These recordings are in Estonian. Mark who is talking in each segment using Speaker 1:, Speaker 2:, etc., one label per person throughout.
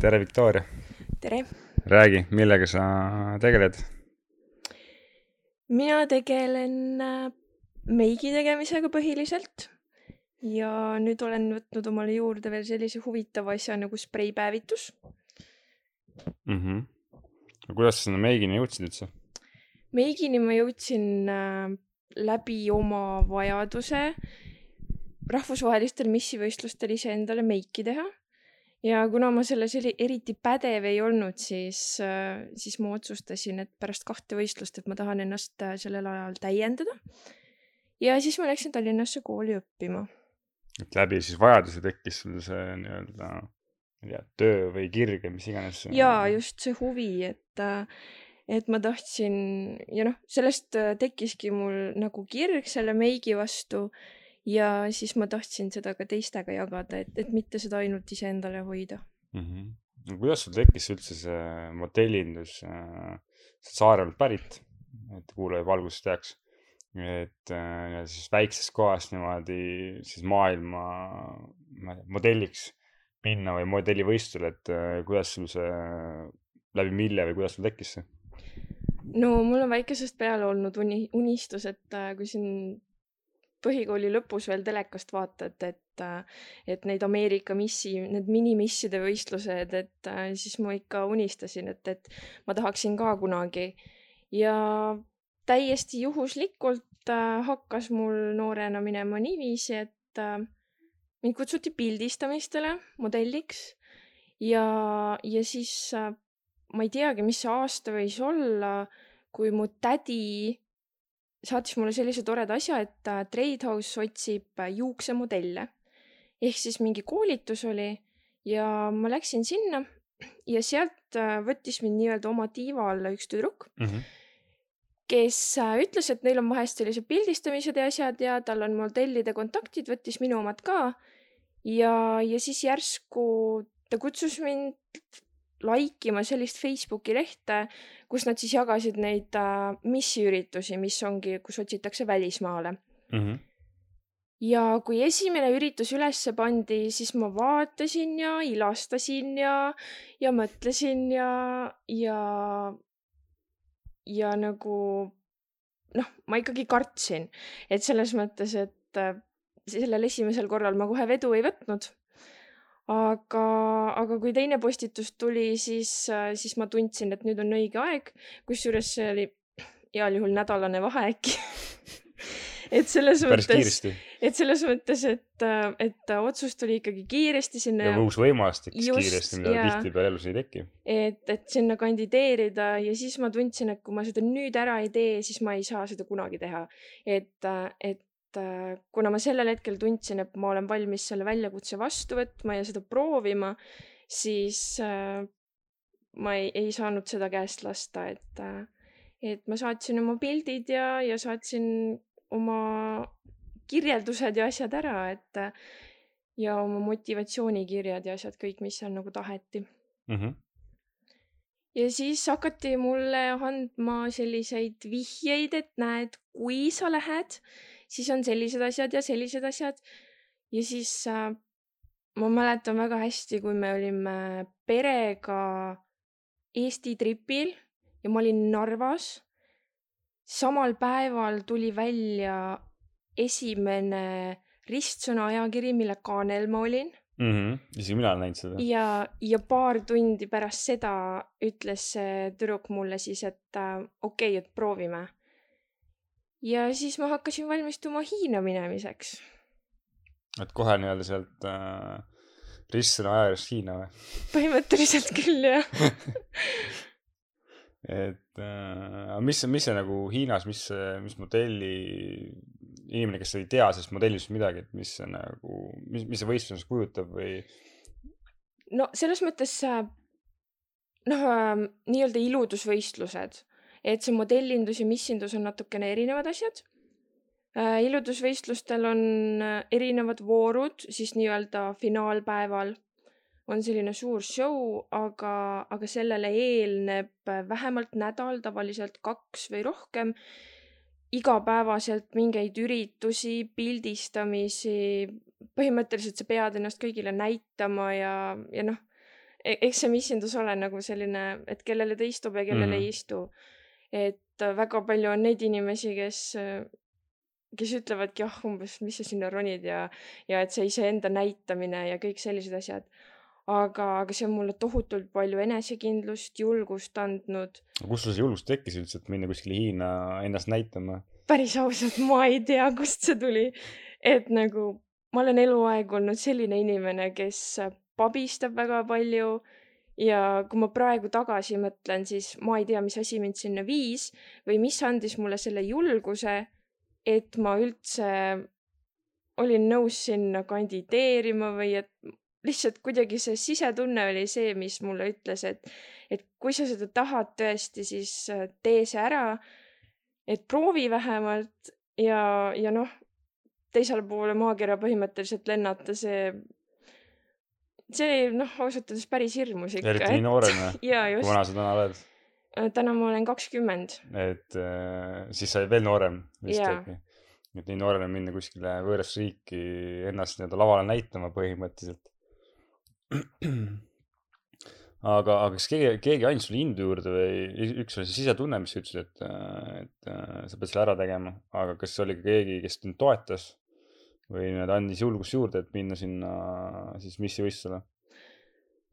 Speaker 1: tere, Viktoria!
Speaker 2: tere!
Speaker 1: räägi, millega sa tegeled?
Speaker 2: mina tegelen äh, meigi tegemisega põhiliselt ja nüüd olen võtnud omale juurde veel sellise huvitava asja nagu spreipäevitus
Speaker 1: mm. -hmm. kuidas sa sinna meigini jõudsid üldse?
Speaker 2: meigini ma jõudsin äh, läbi oma vajaduse rahvusvahelistel missivõistlustel iseendale meiki teha ja kuna ma selles eriti pädev ei olnud, siis, äh, siis ma otsustasin, et pärast kahte võistlust, et ma tahan ennast äh, sellel ajal täiendada. ja siis ma läksin Tallinnasse kooli õppima.
Speaker 1: et läbi siis vajaduse tekkis sul see nii-öelda, ma ei tea, töö või kirg või mis iganes.
Speaker 2: jaa, just see huvi, et, äh, et ma tahtsin ja noh, sellest tekkiski mul nagu kirg selle meigi vastu ja siis ma tahtsin seda ka teistega jagada, et, et mitte seda ainult iseendale hoida
Speaker 1: mm. -hmm. no kuidas sul tekkis üldse see modellindus äh,, sa oled Saaremaalt pärit, et kuulaja valgust teaks, et äh, siis väiksest kohast niimoodi siis maailma modelliks minna või modellivõistlusele, et äh, kuidas sul see, läbi mille või kuidas sul tekkis see?
Speaker 2: no mul on väikesest peale olnud uni, unistus, et äh, kui siin põhikooli lõpus veel telekast vaatad, et, et neid Ameerika missi, need minimisside võistlused, et siis ma ikka unistasin, et, et ma tahaksin ka kunagi. ja täiesti juhuslikult äh, hakkas mul noorena minema niiviisi, et äh, mind kutsuti pildistamistele modelliks ja, ja siis äh, ma ei teagi, mis see aasta võis olla, kui mu tädi saatis mulle sellise toreda asja, et Trade House otsib äh, juuksemodelle. ehk siis mingi koolitus oli ja ma läksin sinna ja sealt äh, võttis mind nii-öelda oma tiiva alla üks tüdruk mm, -hmm. kes äh, ütles, et neil on vahest sellised pildistamised ja asjad ja tal on modellide kontaktid, võttis minu omad ka. ja, ja siis järsku ta kutsus mind like ima sellist Facebooki lehte, kus nad siis jagasid neid äh, missiüritusi, mis ongi, kus otsitakse välismaale mm. -hmm. ja kui esimene üritus ülesse pandi, siis ma vaatasin ja ilastasin ja, ja mõtlesin ja, ja, ja nagu noh, ma ikkagi kartsin, et selles mõttes, et äh, sellel esimesel korral ma kohe vedu ei võtnud aga, aga kui teine postitus tuli, siis, siis ma tundsin, et nüüd on õige aeg, kusjuures see oli heal juhul nädalane vahe äkki et selles
Speaker 1: mõttes,
Speaker 2: et selles mõttes, et, et otsus tuli ikkagi kiiresti sinna.
Speaker 1: ja uus võimalus tekkis kiiresti, mida tihtipeale elus ei teki.
Speaker 2: et, et sinna kandideerida ja siis ma tundsin, et kui ma seda nüüd ära ei tee, siis ma ei saa seda kunagi teha. et, et kuna ma sellel hetkel tundsin, et ma olen valmis selle väljakutse vastu võtma ja seda proovima, siis äh, ma ei, ei saanud seda käest lasta, et, äh, et ma saatsin oma pildid ja, ja saatsin oma kirjeldused ja asjad ära, et ja oma motivatsioonikirjad ja asjad kõik, mis seal nagu taheti mm. -hmm ja siis hakati mulle andma selliseid vihjeid, et näed, kui sa lähed siis on sellised asjad ja sellised asjad. ja siis äh, ma mäletan väga hästi, kui me olime perega Eesti tripil ja ma olin Narvas. samal päeval tuli välja esimene ristsõna ajakiri, mille kaanel ma olin
Speaker 1: mm. -hmm. isegi mina olen näinud seda.
Speaker 2: ja, ja paar tundi pärast seda ütles see tüdruk mulle siis, et äh, okei okay,, et proovime ja siis ma hakkasin valmistuma Hiina minemiseks.
Speaker 1: et kohe nii-öelda sealt äh, ristsõna ajakirjast Hiina või?
Speaker 2: põhimõtteliselt küll, jah
Speaker 1: et äh, mis, mis see nagu Hiinas, mis, mis modelli, inimene, kes ei tea sellest modellist midagi, et mis see nagu, mis, mis see võistlus kujutab või?
Speaker 2: no selles mõttes noh äh,, nii-öelda iludusvõistlused et see modellindus ja missindus on natukene erinevad asjad äh,. iludusvõistlustel on äh, erinevad voorud, siis nii-öelda finaalpäeval on selline suur show, aga, aga sellele eelneb äh, vähemalt nädal, tavaliselt kaks või rohkem, igapäevaselt mingeid üritusi, pildistamisi, põhimõtteliselt sa pead ennast kõigile näitama ja, ja noh, e-, eks see missindus ole nagu selline, et kellele ta istub ja kellele
Speaker 1: Mhm.
Speaker 2: ei istu. Et väga palju on neid inimesi, kes, kes ütlevadki jah, umbes, mis sa sinna ronid ja, ja et see iseenda näitamine ja kõik sellised asjad. aga, aga see on mulle tohutult palju enesekindlust, julgust andnud.
Speaker 1: kust sul see julgus tekkis üldse, et minna kuskile Hiina ennast näitama?
Speaker 2: päris ausalt, ma ei tea, kust see tuli. et nagu ma olen eluaeg olnud selline inimene, kes pabistab väga palju ja kui ma praegu tagasi mõtlen, siis ma ei tea, mis asi mind sinna viis või mis andis mulle selle julguse, et ma üldse olin nõus sinna kandideerima või et lihtsalt kuidagi see sisetunne oli see, mis mulle ütles, et, et kui sa seda tahad tõesti, siis äh, tee see ära. et proovi vähemalt ja, ja noh, teisele poole maakera põhimõtteliselt lennata, see, see oli noh, ausalt öeldes päris hirmus ikka.
Speaker 1: eriti nii noorena. kui vana sa täna oled?
Speaker 2: täna ma olen kakskümmend.
Speaker 1: et äh, siis sa olid veel noorem vist äkki. et nii noorena minna kuskile võõrasse riiki ennast nii-öelda lavale näitama põhimõtteliselt. aga, aga kas keegi, keegi andis sulle indu juurde või üks oli see sisetunne, mis sa ütlesid, et, äh, et äh, sa pead selle ära tegema, aga kas oli ka keegi, kes sind toetas või nii-öelda andis julgust juurde, et minna sinna siis missivõistlusele?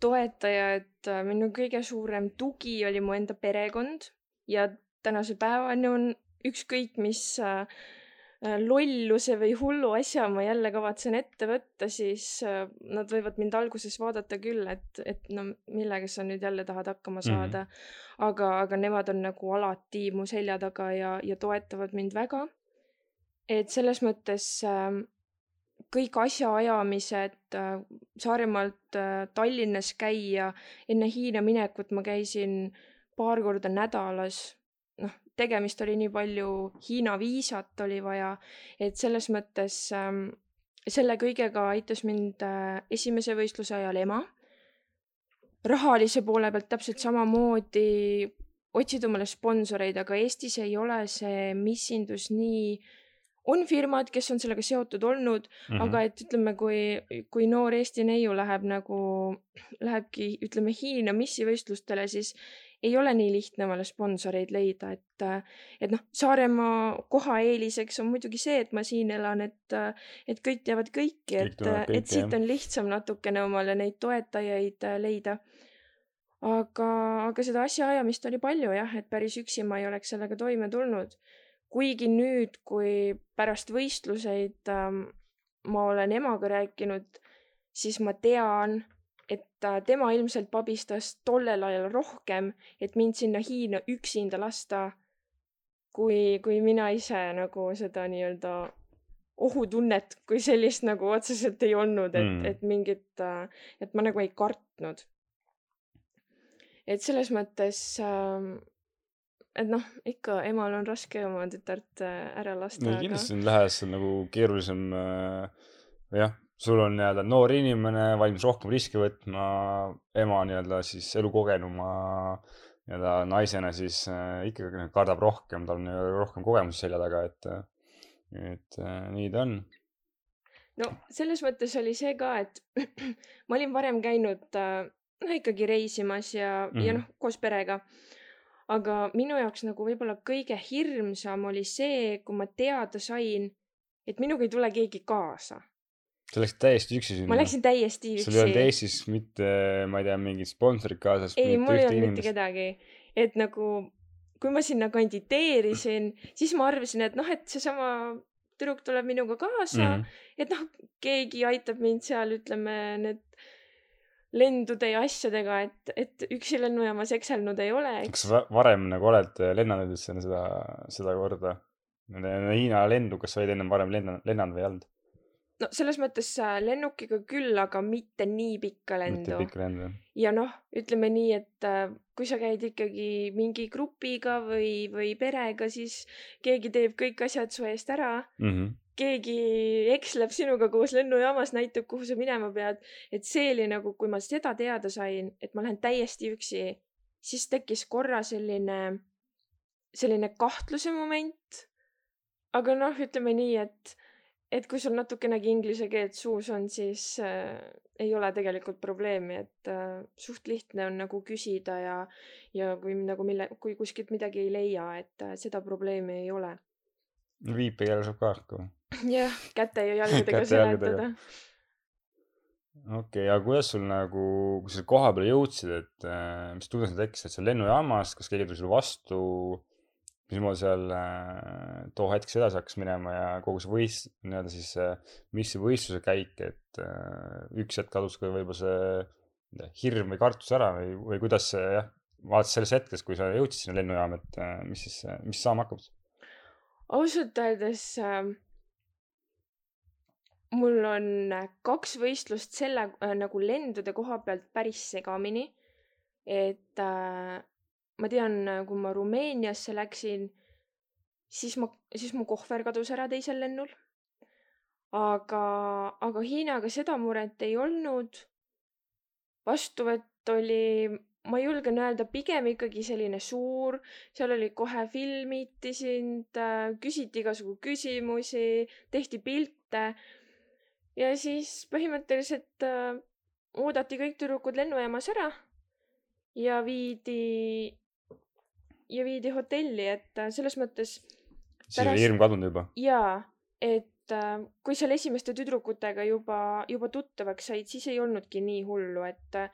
Speaker 2: toetaja, et äh, minu kõige suurem tugi oli mu enda perekond ja tänase päevani on ükskõik, mis äh, äh, lolluse või hullu asja ma jälle kavatsen ette võtta, siis nad võivad mind alguses vaadata küll, et, et no millega sa nüüd jälle tahad hakkama
Speaker 1: Mhm.
Speaker 2: saada mm. -hmm. aga, aga nemad on nagu alati mu selja taga ja, ja toetavad mind väga. et selles mõttes äh, kõik asjaajamised äh, Saaremaalt äh, Tallinnas käia, enne Hiina minekut ma käisin paar korda nädalas. noh, tegemist oli nii palju, Hiina viisat oli vaja, et selles mõttes ähm, selle kõigega aitas mind äh, esimese võistluse ajal ema. rahalise poole pealt täpselt samamoodi otsid omale sponsoreid, aga Eestis ei ole see missindus nii on firmad, kes on sellega seotud olnud mm,
Speaker 1: Mhm.
Speaker 2: -hmm. aga et ütleme, kui, kui noor Eesti neiu läheb nagu, lähebki, ütleme Hiina missivõistlustele, siis ei ole nii lihtne omale sponsoreid leida, et, et noh, Saaremaa koha eeliseks on muidugi see, et ma siin elan, et, et kõik teavad kõiki,
Speaker 1: Kõik
Speaker 2: et, et siit on lihtsam natukene omale neid toetajaid äh, leida. aga, aga seda asjaajamist oli palju jah, et päris üksi ma ei oleks sellega toime tulnud kuigi nüüd, kui pärast võistluseid ähm, ma olen emaga rääkinud, siis ma tean, et äh, tema ilmselt pabistas tollel ajal rohkem, et mind sinna Hiina üksinda lasta, kui, kui mina ise nagu seda nii-öelda ohutunnet kui sellist nagu otseselt ei olnud, et
Speaker 1: Mm.
Speaker 2: et mingit, et ma nagu ei kartnud. et selles mõttes ähm, et noh, ikka emal on raske oma tütart äh, ära lasta,
Speaker 1: no
Speaker 2: aga
Speaker 1: kindlasti on lähes nagu keerulisem äh, jah, sul on nii-öelda noor inimene valmis rohkem riske võtma, ema nii-öelda siis elukogenuma nii-öelda naisena siis äh, ikkagi kardab rohkem, tal on rohkem kogemusi selja taga, et, et äh, nii ta on.
Speaker 2: no selles mõttes oli see ka, et ma olin varem käinud äh, noh, ikkagi reisimas ja mm, -hmm. ja
Speaker 1: Mhm.
Speaker 2: noh, koos perega. Aga minu jaoks nagu võib-olla kõige hirmsam oli see, kui ma teada sain, et minuga ei tule keegi kaasa.
Speaker 1: sa läksid täiesti üksi sinna?
Speaker 2: ma läksin täiesti
Speaker 1: sul ei olnud
Speaker 2: üksi.
Speaker 1: Eestis mitte, ma ei tea, mingit sponsorit kaasas?
Speaker 2: ei, mul ei olnud mitte
Speaker 1: inimest?
Speaker 2: kedagi, et nagu kui ma sinna kandideerisin, siis ma arvasin, et noh, et seesama tüdruk tuleb minuga kaasa mm. -hmm. et noh, keegi aitab mind seal, ütleme, need lendude ja asjadega, et, et üksi lennujaamas ekselnud ei ole,
Speaker 1: kas sa va- varem nagu oled lennanud üldse seda, seda korda? Hiina lendu, kas sa olid ennem varem lennanud, lennanud või ei olnud?
Speaker 2: no selles mõttes äh, lennukiga küll, aga mitte nii pikka lendu. ja noh, ütleme nii, et äh, kui sa käid ikkagi mingi grupiga või, või perega, siis keegi teeb kõik asjad su eest ära
Speaker 1: Mhm.
Speaker 2: Keegi eksleb sinuga koos lennujaamas, näitab, kuhu sa minema pead. et see oli nagu, kui ma seda teada sain, et ma lähen täiesti üksi, siis tekkis korra selline, selline kahtluse moment. aga noh, ütleme nii, et, et kui sul natukenegi inglise keelt suus on, siis äh, ei ole tegelikult probleemi, et äh, suht lihtne on nagu küsida ja, ja kui nagu mille, kui kuskilt midagi ei leia, et äh, seda probleemi ei ole.
Speaker 1: viipekeel saab ka hakkama.
Speaker 2: Jah, käte ja jalgadega seletada.
Speaker 1: okei okay,, aga kuidas sul nagu, kui sa koha peale jõudsid, et äh, mis tunne sul tekkis, et seal lennujaamas, kas keegi tuli sulle vastu? mismoodi seal äh, too hetk see edasi hakkas minema ja kogu see võist-, nii-öelda siis äh, mis see võistluse käik, et äh, üks hetk kadus ka võib-olla see hirm või kartus ära või, või kuidas see jah, vaadates selles hetkes, kui sa jõudsid sinna lennujaama, et äh, mis siis, mis saama hakkab?
Speaker 2: ausalt öeldes äh, mul on äh, kaks võistlust selle äh, nagu lendude koha pealt päris segamini. et äh, ma tean, kui ma Rumeeniasse läksin, siis ma, siis mu kohver kadus ära teisel lennul. aga, aga Hiinaga seda muret ei olnud. vastuvõtt oli, ma julgen öelda, pigem ikkagi selline suur, seal oli kohe filmiti sind, küsiti igasugu küsimusi, tehti pilte. Ja siis põhimõtteliselt äh, oodati kõik tüdrukud lennujaamas ära ja viidi, ja viidi hotelli, et äh, selles mõttes
Speaker 1: siis oli
Speaker 2: Pärast-
Speaker 1: hirm kadunud juba?
Speaker 2: jaa, et äh, kui seal esimeste tüdrukutega juba, juba tuttavaks said, siis ei olnudki nii hullu, et äh,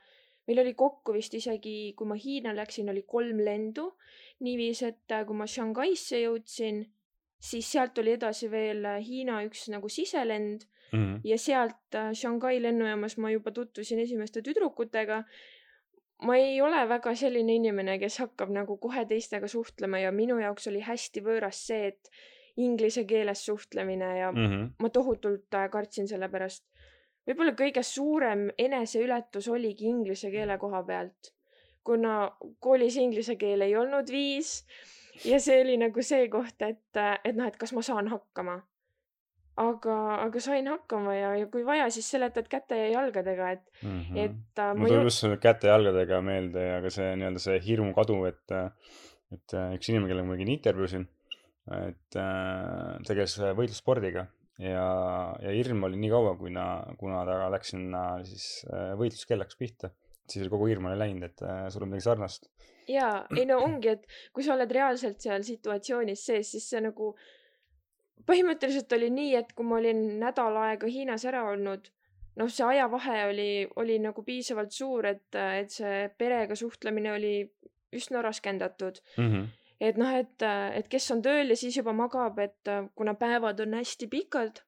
Speaker 2: meil oli kokku vist isegi, kui ma Hiina läksin, oli kolm lendu. niiviisi, et äh, kui ma Shanghai'sse jõudsin, siis sealt oli edasi veel äh, Hiina üks nagu siselend
Speaker 1: Mhm.
Speaker 2: ja sealt äh, Shanghai lennujaamas ma juba tutvusin esimeste tüdrukutega. ma ei ole väga selline inimene, kes hakkab nagu kohe teistega suhtlema ja minu jaoks oli hästi võõras see, et inglise keeles suhtlemine ja
Speaker 1: Mhm.
Speaker 2: ma tohutult äh, kartsin selle pärast. võib-olla kõige suurem eneseületus oligi inglise keele koha pealt, kuna koolis inglise keel ei olnud viis ja see oli nagu see koht, et, et noh, et kas ma saan hakkama. aga, aga sain hakkama ja, ja kui vaja, siis seletad käte ja jalgadega, et,
Speaker 1: Mhm.
Speaker 2: et äh,
Speaker 1: mul
Speaker 2: ma
Speaker 1: tuleb
Speaker 2: ju-
Speaker 1: just see käte-jalgadega meelde ja ka see nii-öelda see hirmu kadu, et, et äh, üks inimene, kellega ma tegin intervjuusin, et äh, tegeles võitlusspordiga ja, ja hirm oli nii kaua, kui na, kuna ta läks sinna siis äh, võitluskellaks pihta, siis oli kogu hirm oli läinud, et äh, sul on midagi sarnast.
Speaker 2: jaa, ei no ongi, et kui sa oled reaalselt seal situatsioonis sees, siis see nagu põhimõtteliselt oli nii, et kui ma olin nädal aega Hiinas ära olnud, noh, see ajavahe oli, oli nagu piisavalt suur, et, et see perega suhtlemine oli üsna raskendatud. et noh, et, et kes on tööl ja siis juba magab, et kuna päevad on hästi pikad,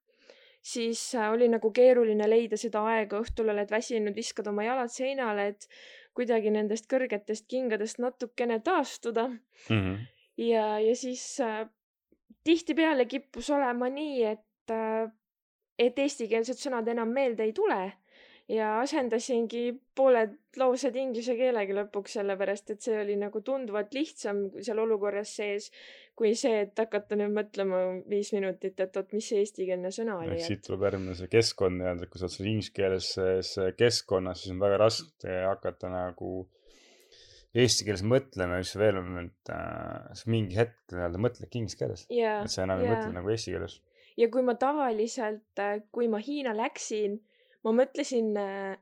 Speaker 2: siis oli nagu keeruline leida seda aega, õhtul oled väsinud, viskad oma jalad seinale, et kuidagi nendest kõrgetest kingadest natukene taastuda. Ja, ja siis tihtipeale kippus olema nii, et äh,, et eestikeelsed sõnad enam meelde ei tule. Ja asendasingi pooled laused inglise keelega lõpuks, sellepärast et see oli nagu tunduvalt lihtsam seal olukorras sees kui see, et hakata nüüd mõtlema viis minutit, et oot, mis see eestikeelne sõna oli
Speaker 1: siit tuleb järgmine see keskkond nii-öelda, kui sa oled seal inglise keeles selles keskkonnas, siis on väga raske hakata nagu eesti keeles mõtlema ja mis veel on, et äh, sa mingi hetk nii-öelda mõtledki inglise keeles.
Speaker 2: ja,
Speaker 1: et sa enam ei
Speaker 2: ja.
Speaker 1: mõtle nagu eesti keeles.
Speaker 2: ja kui ma tavaliselt, kui ma Hiina läksin, ma mõtlesin äh,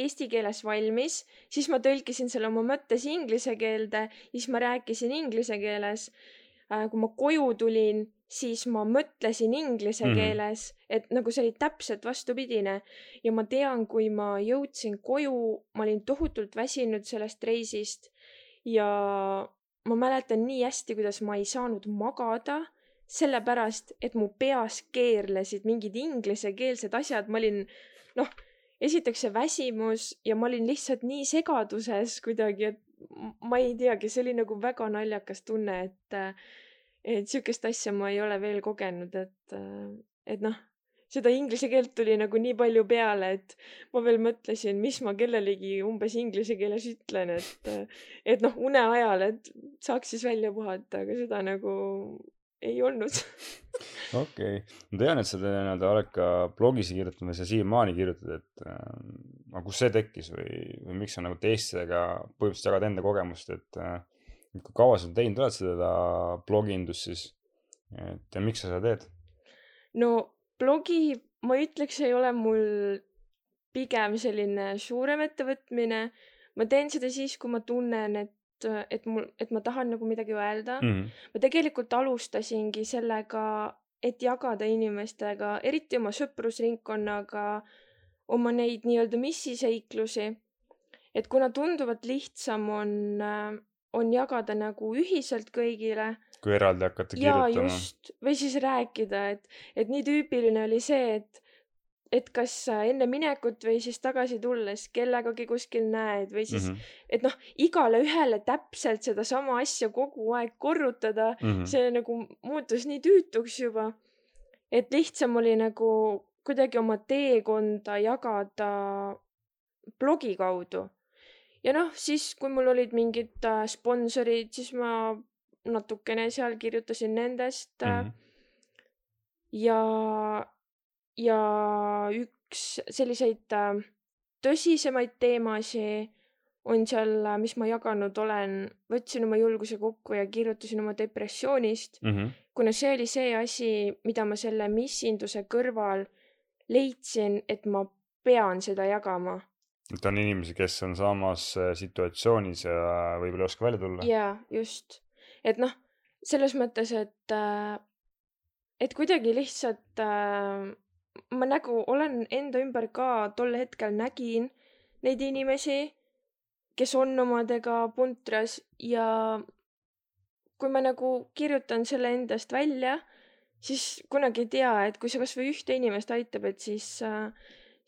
Speaker 2: eesti keeles valmis, siis ma tõlkisin selle oma mõttes inglise keelde, siis ma rääkisin inglise keeles. Kui ma koju tulin, siis ma mõtlesin inglise mm. keeles, et nagu see oli täpselt vastupidine. ja ma tean, kui ma jõudsin koju, ma olin tohutult väsinud sellest reisist ja ma mäletan nii hästi, kuidas ma ei saanud magada sellepärast, et mu peas keerlesid mingid inglisekeelsed asjad, ma olin noh, esiteks see väsimus ja ma olin lihtsalt nii segaduses kuidagi, et ma ei teagi, see oli nagu väga naljakas tunne, et et siukest asja ma ei ole veel kogenud, et et noh, seda inglise keelt tuli nagu nii palju peale, et ma veel mõtlesin, mis ma kellelegi umbes inglise keeles ütlen, et et noh, une ajal, et saaks siis välja puhata, aga seda nagu ei olnud.
Speaker 1: okei okay., ma tean, et sa nii-öelda oled ka blogis kirjutanud või sa siiamaani kirjutad, et äh, aga kus see tekkis või, või miks sa nagu teistega põhimõtteliselt jagad enda kogemust, et äh, kui kaua sa teinud oled seda blogindust siis, et ja miks sa seda teed?
Speaker 2: no blogi, ma ütleks, ei ole mul pigem selline suurem ettevõtmine. ma teen seda siis, kui ma tunnen, et, et mul, et ma tahan nagu midagi öelda mm.
Speaker 1: Mhm.
Speaker 2: ma tegelikult alustasingi sellega, et jagada inimestega, eriti oma sõprusringkonnaga, oma neid nii-öelda missiseiklusi. et kuna tunduvalt lihtsam on, on jagada nagu ühiselt kõigile
Speaker 1: kui eraldi hakata
Speaker 2: jaa,
Speaker 1: kirjutama.
Speaker 2: just, või siis rääkida, et, et nii tüüpiline oli see, et, et kas sa enne minekut või siis tagasi tulles kellegagi kuskil näed või siis mm. -hmm. et noh, igale ühele täpselt sedasama asja kogu aeg korrutada mm. -hmm. see nagu muutus nii tüütuks juba. et lihtsam oli nagu kuidagi oma teekonda jagada blogi kaudu. Ja noh, siis kui mul olid mingid äh, sponsorid, siis ma natukene seal kirjutasin nendest mm. -hmm. ja, ja üks selliseid äh, tõsisemaid teemasid on seal, mis ma jaganud olen, võtsin oma julguse kokku ja kirjutasin oma depressioonist,
Speaker 1: Mhm.
Speaker 2: kuna see oli see asi, mida ma selle missinduse kõrval leidsin, et ma pean seda jagama.
Speaker 1: Et on inimesi, kes on samas äh, situatsioonis ja võib-olla ei oska välja tulla.
Speaker 2: jaa, just. et noh, selles mõttes, et, et kuidagi lihtsalt äh, ma nagu olen enda ümber ka tol hetkel nägin neid inimesi, kes on omadega puntras ja kui ma nagu kirjutan selle endast välja, siis kunagi ei tea, et kui see kasvõi ühte inimest aitab, et siis äh,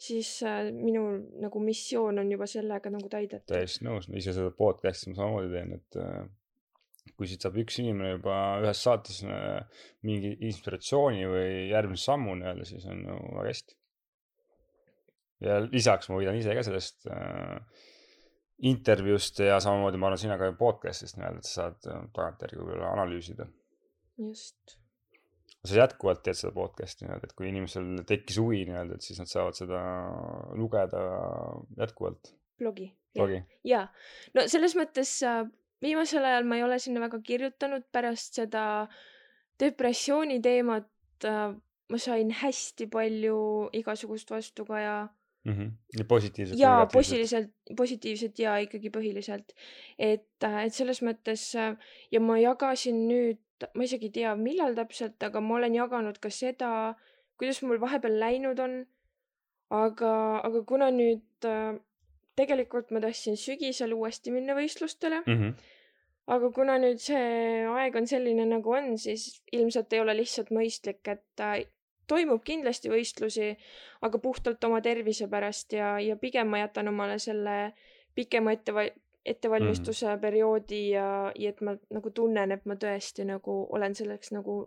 Speaker 2: siis äh, minu nagu missioon on juba sellega nagu täidetud.
Speaker 1: täiesti nõus, ise seda podcast'i ma samamoodi teen, et äh, kui siit saab üks inimene juba ühes saates äh, mingi inspiratsiooni või järgmise sammu nii-öelda, siis on ju väga hästi. ja lisaks ma võidan ise ka sellest äh, intervjuust ja samamoodi ma arvan sina ka podcast'ist nii-öelda, et sa saad tagantjärgi võib-olla analüüsida.
Speaker 2: just.
Speaker 1: Sa jätkuvalt teed seda podcast'i nii-öelda, et kui inimesel tekkis huvi nii-öelda, et siis nad saavad seda lugeda jätkuvalt
Speaker 2: blogi.
Speaker 1: blogi.
Speaker 2: jaa, no selles mõttes äh, viimasel ajal ma ei ole sinna väga kirjutanud pärast seda depressiooni teemat äh, ma sain hästi palju igasugust vastukaja
Speaker 1: mm. -hmm. positiivselt.
Speaker 2: jaa, positiivselt, positiivset ja ikkagi põhiliselt. et, et selles mõttes äh, ja ma jagasin nüüd, ma isegi ei tea, millal täpselt, aga ma olen jaganud ka seda, kuidas mul vahepeal läinud on. aga, aga kuna nüüd äh, tegelikult ma tahtsin sügisel uuesti minna võistlustele,
Speaker 1: mm. -hmm.
Speaker 2: aga kuna nüüd see aeg on selline, nagu on, siis ilmselt ei ole lihtsalt mõistlik, et äh, toimub kindlasti võistlusi, aga puhtalt oma tervise pärast ja, ja pigem ma jätan omale selle pikema etteva-, ettevalmistuse mm. perioodi ja, ja et ma nagu tunnen, et ma tõesti nagu olen selleks nagu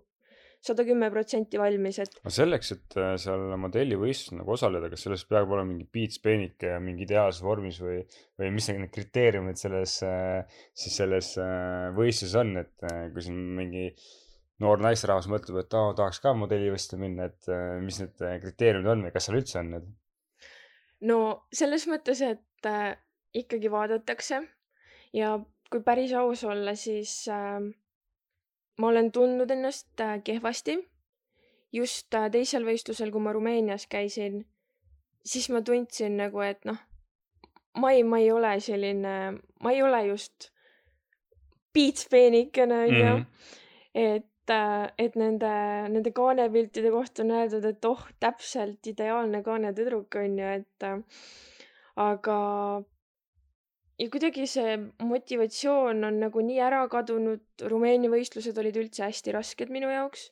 Speaker 2: sada kümme protsenti valmis, et
Speaker 1: aga selleks, et äh, seal modellivõistlusel nagu osaleda, kas selles peab olema mingi piitspeenike ja mingi ideaalses vormis või, või mis need kriteeriumid selles, siis selles äh, võistluses on, et äh, kui siin mingi noor naisterahvas mõtleb, et aa, tahaks ka modellivõistlusele minna, et äh, mis need äh, kriteeriumid on või kas seal üldse on need?
Speaker 2: no selles mõttes, et äh, ikkagi vaadatakse ja kui päris aus olla, siis äh, ma olen tundnud ennast äh, kehvasti. just äh, teisel võistlusel, kui ma Rumeenias käisin, siis ma tundsin nagu, et noh, ma ei, ma ei ole selline, ma ei ole just piitspeenikene onju
Speaker 1: Mhm.
Speaker 2: et, et nende, nende kaanepiltide kohta on öeldud, et oh, täpselt ideaalne kaanetüdruk onju, et äh, aga ja kuidagi see motivatsioon on nagu nii ära kadunud, Rumeenia võistlused olid üldse hästi rasked minu jaoks,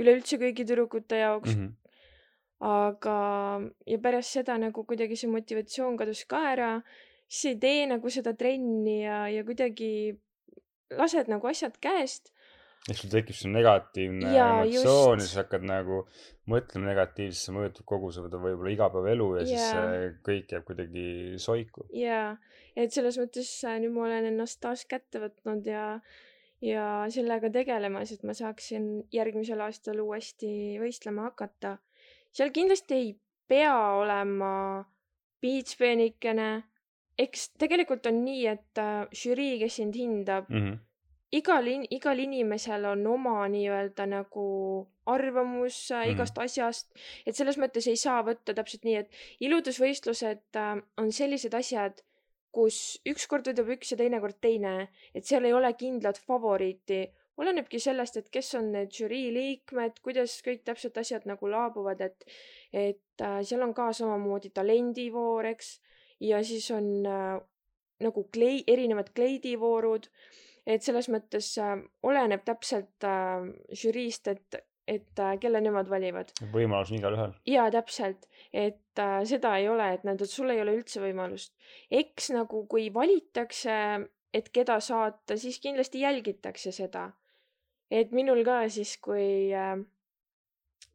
Speaker 2: üleüldse kõigi tüdrukute jaoks mm. -hmm. aga, ja pärast seda nagu kuidagi see motivatsioon kadus ka ära, siis ei tee nagu seda trenni ja, ja kuidagi lased nagu asjad käest.
Speaker 1: Ehk sul tekib see negatiivne
Speaker 2: Jaa,
Speaker 1: emotsioon ja
Speaker 2: just.
Speaker 1: siis hakkad nagu mõtlema negatiivselt, see mõjutab kogu seda võib-olla igapäevaelu ja siis
Speaker 2: Jaa.
Speaker 1: see kõik jääb kuidagi soiku.
Speaker 2: jaa, et selles mõttes äh, nüüd ma olen ennast taas kätte võtnud ja, ja sellega tegelemas, et ma saaksin järgmisel aastal uuesti võistlema hakata. seal kindlasti ei pea olema piitspeenikene. eks tegelikult on nii, et äh, žürii, kes sind hindab,
Speaker 1: Mhm.
Speaker 2: Igal in-, igal inimesel on oma nii-öelda nagu arvamus äh,
Speaker 1: Mhm.
Speaker 2: igast asjast, et selles mõttes ei saa võtta täpselt nii, et iludusvõistlused äh, on sellised asjad, kus ükskord võidab üks ja teinekord teine, et seal ei ole kindlat favoriiti, olenebki sellest, et kes on need žürii liikmed, kuidas kõik täpselt asjad nagu laabuvad, et et äh, seal on ka samamoodi talendivoor, eks, ja siis on äh, nagu klei-, erinevad kleidivoorud, et selles mõttes äh, oleneb täpselt äh, žüriist, et, et äh, kelle nemad valivad.
Speaker 1: võimalus on igalühel.
Speaker 2: jaa, täpselt, et seda ei ole, et näed, et sul ei ole üldse võimalust. eks nagu, kui valitakse, et keda saata, siis kindlasti jälgitakse seda. et minul ka siis, kui äh,,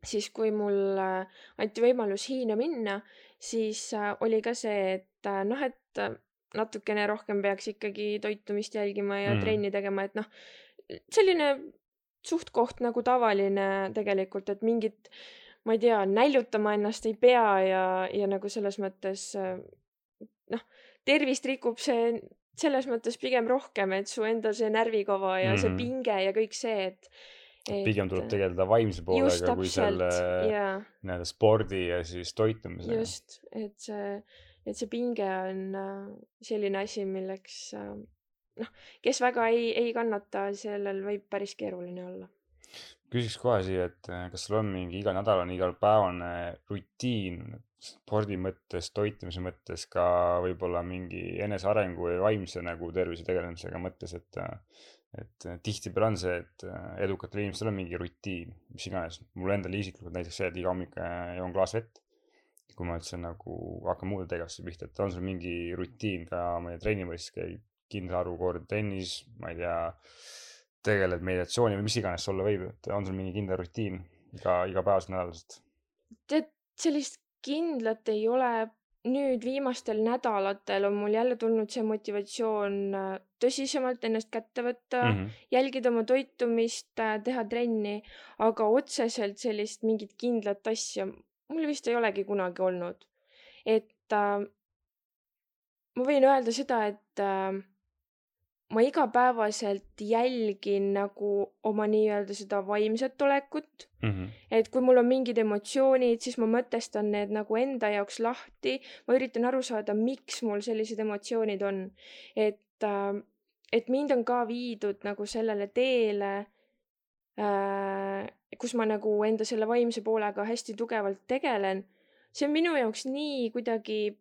Speaker 2: siis kui mul anti võimalus Hiina minna, siis oli ka see, et noh, et natukene rohkem peaks ikkagi toitumist jälgima ja mm. trenni tegema, et noh, selline suht-koht nagu tavaline tegelikult, et mingit, ma ei tea, näljutama ennast ei pea ja, ja nagu selles mõttes äh, noh, tervist rikub see selles mõttes pigem rohkem, et su enda see närvikava ja mm. see
Speaker 1: Mhm.
Speaker 2: pinge ja kõik see, et, et
Speaker 1: pigem tuleb tegeleda vaimse poolega kui selle
Speaker 2: jaa,
Speaker 1: nii-öelda spordi ja siis toitumisega.
Speaker 2: just, et see, et see pinge on äh, selline asi, milleks äh, noh, kes väga ei, ei kannata, sellel võib päris keeruline olla.
Speaker 1: küsiks kohe siia, et äh, kas sul on mingi iganädalane, igapäevane rutiin spordi mõttes, toitumise mõttes, ka võib-olla mingi enesearengu ja vaimse nagu tervise tegelemisega mõttes, et et tihtipeale on see, et edukatel inimestel on mingi rutiin, mis iganes. mul endal isiklikult näiteks see, et iga hommik joon klaas vett. Kui ma üldse nagu hakkan muude tegevuste pihta, et on sul mingi rutiin ka, ma ei tea, trennivõistluses käid kindla arvu kordi trennis, ma ei tea, tegeled meditatsiooni või mis iganes see olla võib, et on sul mingi kindel rutiin iga, igapäevaselt nädalaselt?
Speaker 2: tead, sellist kindlat ei ole. nüüd viimastel nädalatel on mul jälle tulnud see motivatsioon äh, tõsisemalt ennast kätte võtta mm. -hmm. jälgida oma toitumist, teha trenni, aga otseselt sellist mingit kindlat asja mul vist ei olegi kunagi olnud. et äh, ma võin öelda seda, et äh, ma igapäevaselt jälgin nagu oma nii-öelda seda vaimset olekut
Speaker 1: Mhm.
Speaker 2: et kui mul on mingid emotsioonid, siis ma mõtestan need nagu enda jaoks lahti, ma üritan aru saada, miks mul sellised emotsioonid on. et, et mind on ka viidud nagu sellele teele, kus ma nagu enda selle vaimse poolega hästi tugevalt tegelen. see on minu jaoks nii kuidagi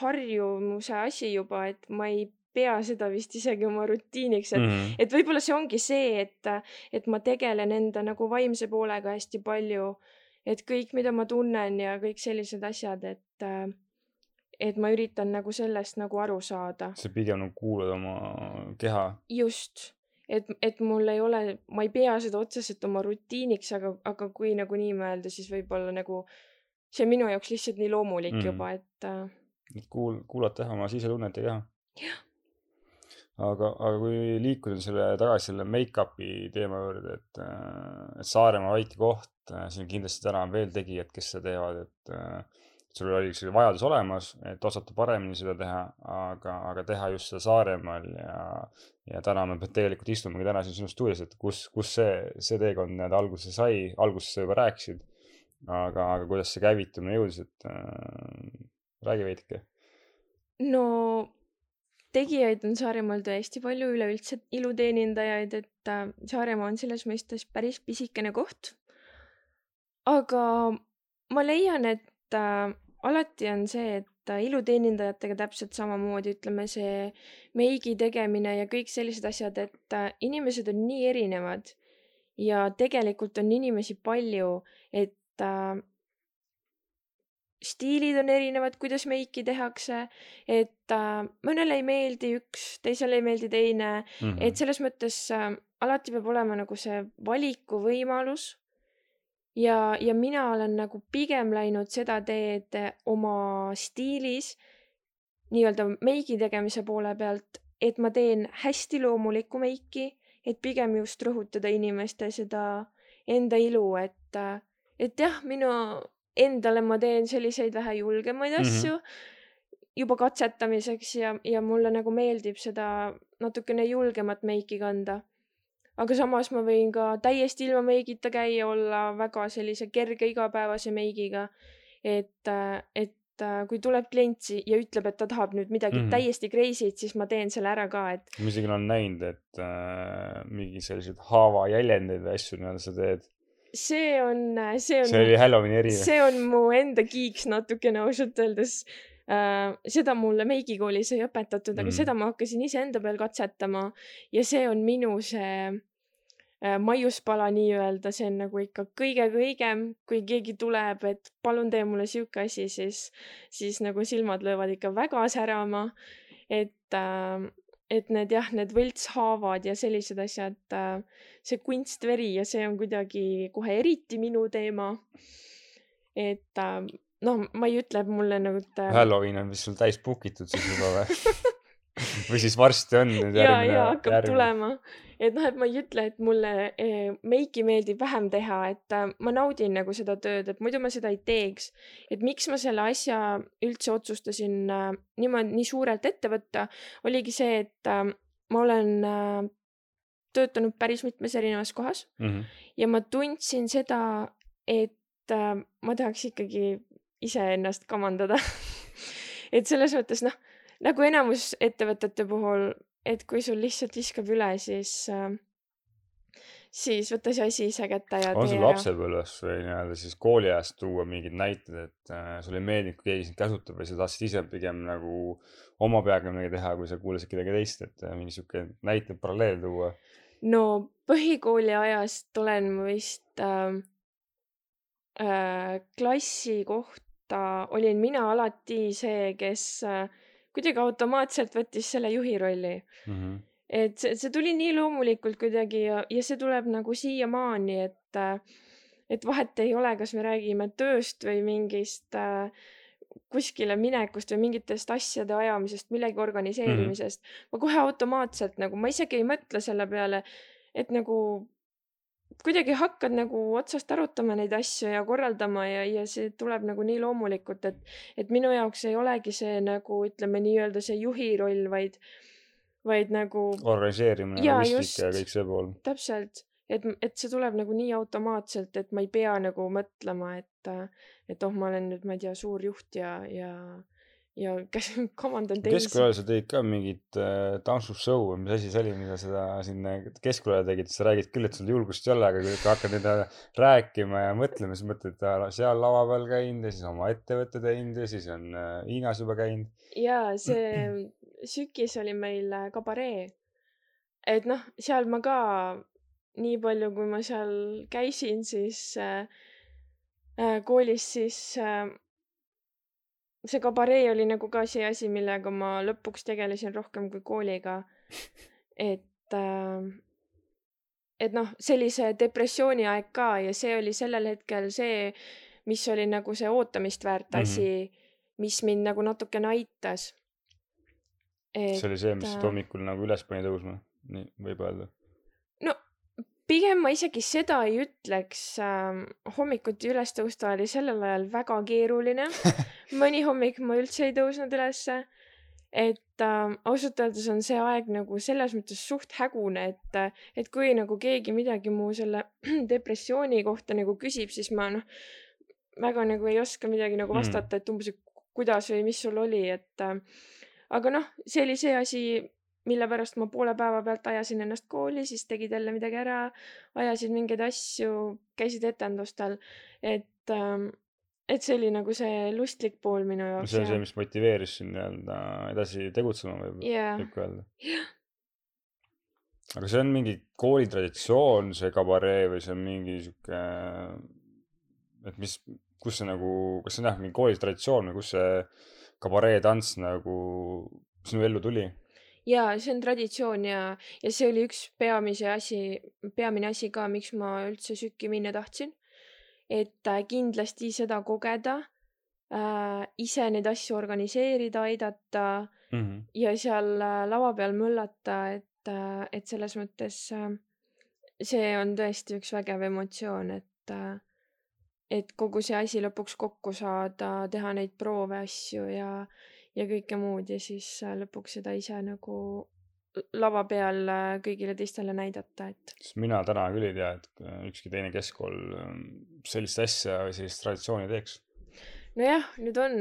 Speaker 2: harjumuse asi juba, et ma ei pea seda vist isegi oma rutiiniks, et
Speaker 1: Mhm.
Speaker 2: et võib-olla see ongi see, et, et ma tegelen enda nagu vaimse poolega hästi palju. et kõik, mida ma tunnen ja kõik sellised asjad, et, et ma üritan nagu sellest nagu aru saada.
Speaker 1: sa pigem nagu kuulad oma keha.
Speaker 2: just, et, et mul ei ole, ma ei pea seda otseselt oma rutiiniks, aga, aga kui nagu nii mõelda, siis võib-olla nagu see on minu jaoks lihtsalt nii loomulik
Speaker 1: Mm.
Speaker 2: juba, et äh,
Speaker 1: et kuul-, kuulata jah oma sisetunnet ja keha. aga, aga kui liikuda selle tagasi selle make-up'i teema juurde, et, et Saaremaa väike koht, siin kindlasti täna on veel tegijad, kes seda teevad, et äh, sul oli see vajadus olemas, et osata paremini seda teha, aga, aga teha just seda Saaremaal ja, ja täna me tegelikult istumegi täna siin sinu stuudios, et kus, kus see, see teekond nii-öelda alguse sai, alguses sa juba rääkisid, aga, aga kuidas see käivitumine jõudis, et äh, räägi veidike.
Speaker 2: no tegijaid on Saaremaal tõesti palju, üleüldse iluteenindajaid, et äh, Saaremaa on selles mõistes päris pisikene koht. aga ma leian, et äh, alati on see, et äh, iluteenindajatega täpselt samamoodi, ütleme see meigi tegemine ja kõik sellised asjad, et äh, inimesed on nii erinevad ja tegelikult on inimesi palju, et äh, stiilid on erinevad, kuidas meiki tehakse, et äh, mõnele ei meeldi üks, teisele ei meeldi teine,
Speaker 1: Mhm.
Speaker 2: et selles mõttes äh, alati peab olema nagu see valikuvõimalus. ja, ja mina olen nagu pigem läinud seda teed äh, oma stiilis nii-öelda meigi tegemise poole pealt, et ma teen hästi loomulikku meiki, et pigem just rõhutada inimeste seda enda ilu, et, et jah, minu endale ma teen selliseid vähe julgemaid
Speaker 1: Mhm.
Speaker 2: asju mm -hmm. juba katsetamiseks ja, ja mulle nagu meeldib seda natukene julgemat meiki kanda. Aga samas ma võin ka täiesti ilma meigita käia, olla väga sellise kerge igapäevase meigiga. et, et kui tuleb klient ja ütleb, et ta tahab nüüd midagi mm. -hmm. täiesti crazy't, siis ma teen selle ära ka, et
Speaker 1: ma isegi olen näinud, et äh, mingi selliseid haavajäljendeid või asju nii-öelda sa teed.
Speaker 2: see on, see on
Speaker 1: see oli Halloweeni eri.
Speaker 2: see on mu enda kiiks natukene ausalt öeldes äh,. Seda mulle meigikoolis ei õpetatud, aga Mm. seda ma hakkasin iseenda peal katsetama ja see on minu see äh, maiuspala nii-öelda, see on nagu ikka kõige-kõigem, kui keegi tuleb, et palun tee mulle sihuke asi, siis, siis nagu silmad löövad ikka väga särama. et äh,, et need jah, need võltshaavad ja sellised asjad äh,, see kunstveri ja see on kuidagi kohe eriti minu teema. et äh, noh, ma ei ütle, et mulle nagu, et äh,
Speaker 1: Halloween on vist sul täis book itud siis juba või? või siis varsti on nüüd
Speaker 2: ja,
Speaker 1: järgmine
Speaker 2: ja hakkab. tulema. et noh, et ma ei ütle, et mulle eh, meiki meeldib vähem teha, et äh, ma naudin nagu seda tööd, et muidu ma seda ei teeks. et miks ma selle asja üldse otsustasin äh, niimoodi nii suurelt ette võtta, oligi see, et äh, ma olen äh, töötanud päris mitmes erinevas kohas
Speaker 1: Mhm.
Speaker 2: ja ma tundsin seda, et äh, ma tahaks ikkagi iseennast kamandada. et selles mõttes noh, nagu enamus ettevõtete puhul, et kui sul lihtsalt viskab üle, siis äh,, siis võta see asi ise kätte ja
Speaker 1: on sul
Speaker 2: ära.
Speaker 1: lapsepõlvest või nii-öelda siis kooliajast tuua mingid näited, et äh, sulle ei meeldinud, kui keegi sind käsutab või sa tahtsid ise pigem nagu oma peaga midagi teha, kui sa kuulasid kedagi teist, et äh, mingi sihuke näite paralleel tuua.
Speaker 2: no põhikooli ajast olen ma vist äh, äh, klassi kohta olin mina alati see, kes äh, kuidagi automaatselt võttis selle juhi rolli.
Speaker 1: Mhm.
Speaker 2: et see, see tuli nii loomulikult kuidagi ja, ja see tuleb nagu siiamaani, et äh, et vahet ei ole, kas me räägime tööst või mingist äh, kuskile minekust või mingitest asjade ajamisest, millegi organiseerimisest mm. -hmm. ma kohe automaatselt nagu, ma isegi ei mõtle selle peale, et nagu kuidagi hakkad nagu otsast arutama neid asju ja korraldama ja, ja see tuleb nagu nii loomulikult, et, et minu jaoks ei olegi see nagu ütleme nii-öelda see juhi roll, vaid, vaid nagu
Speaker 1: organiseerimine, logistika ja kõik see pool.
Speaker 2: täpselt, et, et see tuleb nagu nii automaatselt, et ma ei pea nagu mõtlema, et, et oh, ma olen nüüd, ma ei tea, suur juht ja, ja, ja kes komandan teisi.
Speaker 1: keskkooli sa tegid ka mingit äh, tantsushow või mis asi see oli, mida sa sinna keskkooli tegid, sa räägid küll, et sul julgust ei ole, aga kui sa hakkad nüüd äh, rääkima ja mõtlema, siis mõtled, et seal lava peal käinud ja siis oma ettevõtte teinud ja siis on äh, Hiinas juba käinud.
Speaker 2: ja see Sükis oli meil äh, kabaree. et noh, seal ma ka nii palju, kui ma seal käisin, siis äh, äh, koolis, siis äh, see kabaree oli nagu ka see asi, millega ma lõpuks tegelesin rohkem kui kooliga. et äh,, et noh, see depressiooni aeg ka ja see oli sellel hetkel see, mis oli nagu see ootamist väärt
Speaker 1: Mhm.
Speaker 2: asi mm, -hmm. mis mind nagu natukene aitas.
Speaker 1: see oli see, mis
Speaker 2: äh,
Speaker 1: hommikul nagu üles pani tõusma, nii võib öelda.
Speaker 2: no pigem ma isegi seda ei ütleks ähm,. hommikuti üles tõusta oli sellel ajal väga keeruline. mõni hommik ma üldse ei tõusnud ülesse. et ähm, ausalt öeldes on see aeg nagu selles mõttes suht hägune, et, et kui nagu keegi midagi mu selle depressiooni kohta nagu küsib, siis ma noh, väga nagu ei oska midagi nagu
Speaker 1: Mm.
Speaker 2: vastata, et umbes, et kuidas või mis sul oli, et äh, aga noh, see oli see asi, mille pärast ma poole päeva pealt ajasin ennast kooli, siis tegid jälle midagi ära, ajasid mingeid asju, käisid etendustel, et ähm, et see oli nagu see lustlik pool minu jaoks.
Speaker 1: see on see, mis motiveeris sind nii-öelda edasi tegutsema võib,
Speaker 2: jaa,
Speaker 1: võib ka öelda. aga see on mingi koolitraditsioon, see kabaree või see on mingi sihuke, et mis, kus see nagu, kas see on jah mingi koolitraditsioon või kus see kabaree tants nagu sinu ellu tuli?
Speaker 2: jaa, see on traditsioon ja, ja see oli üks peamise asi, peamine asi ka, miks ma üldse Sükki minna tahtsin. et äh, kindlasti seda kogeda äh,, ise neid asju organiseerida, aidata
Speaker 1: Mhm.
Speaker 2: ja seal äh, lava peal möllata, et, et selles mõttes äh, see on tõesti üks vägev emotsioon, et, et kogu see asi lõpuks kokku saada, teha neid proove, asju ja, ja kõike muud ja siis äh, lõpuks seda ise nagu lava peal äh, kõigile teistele näidata, et.
Speaker 1: sest mina täna küll ei tea, et ükski teine keskkool ähm, sellist asja või sellist traditsiooni teeks.
Speaker 2: nojah, nüüd on,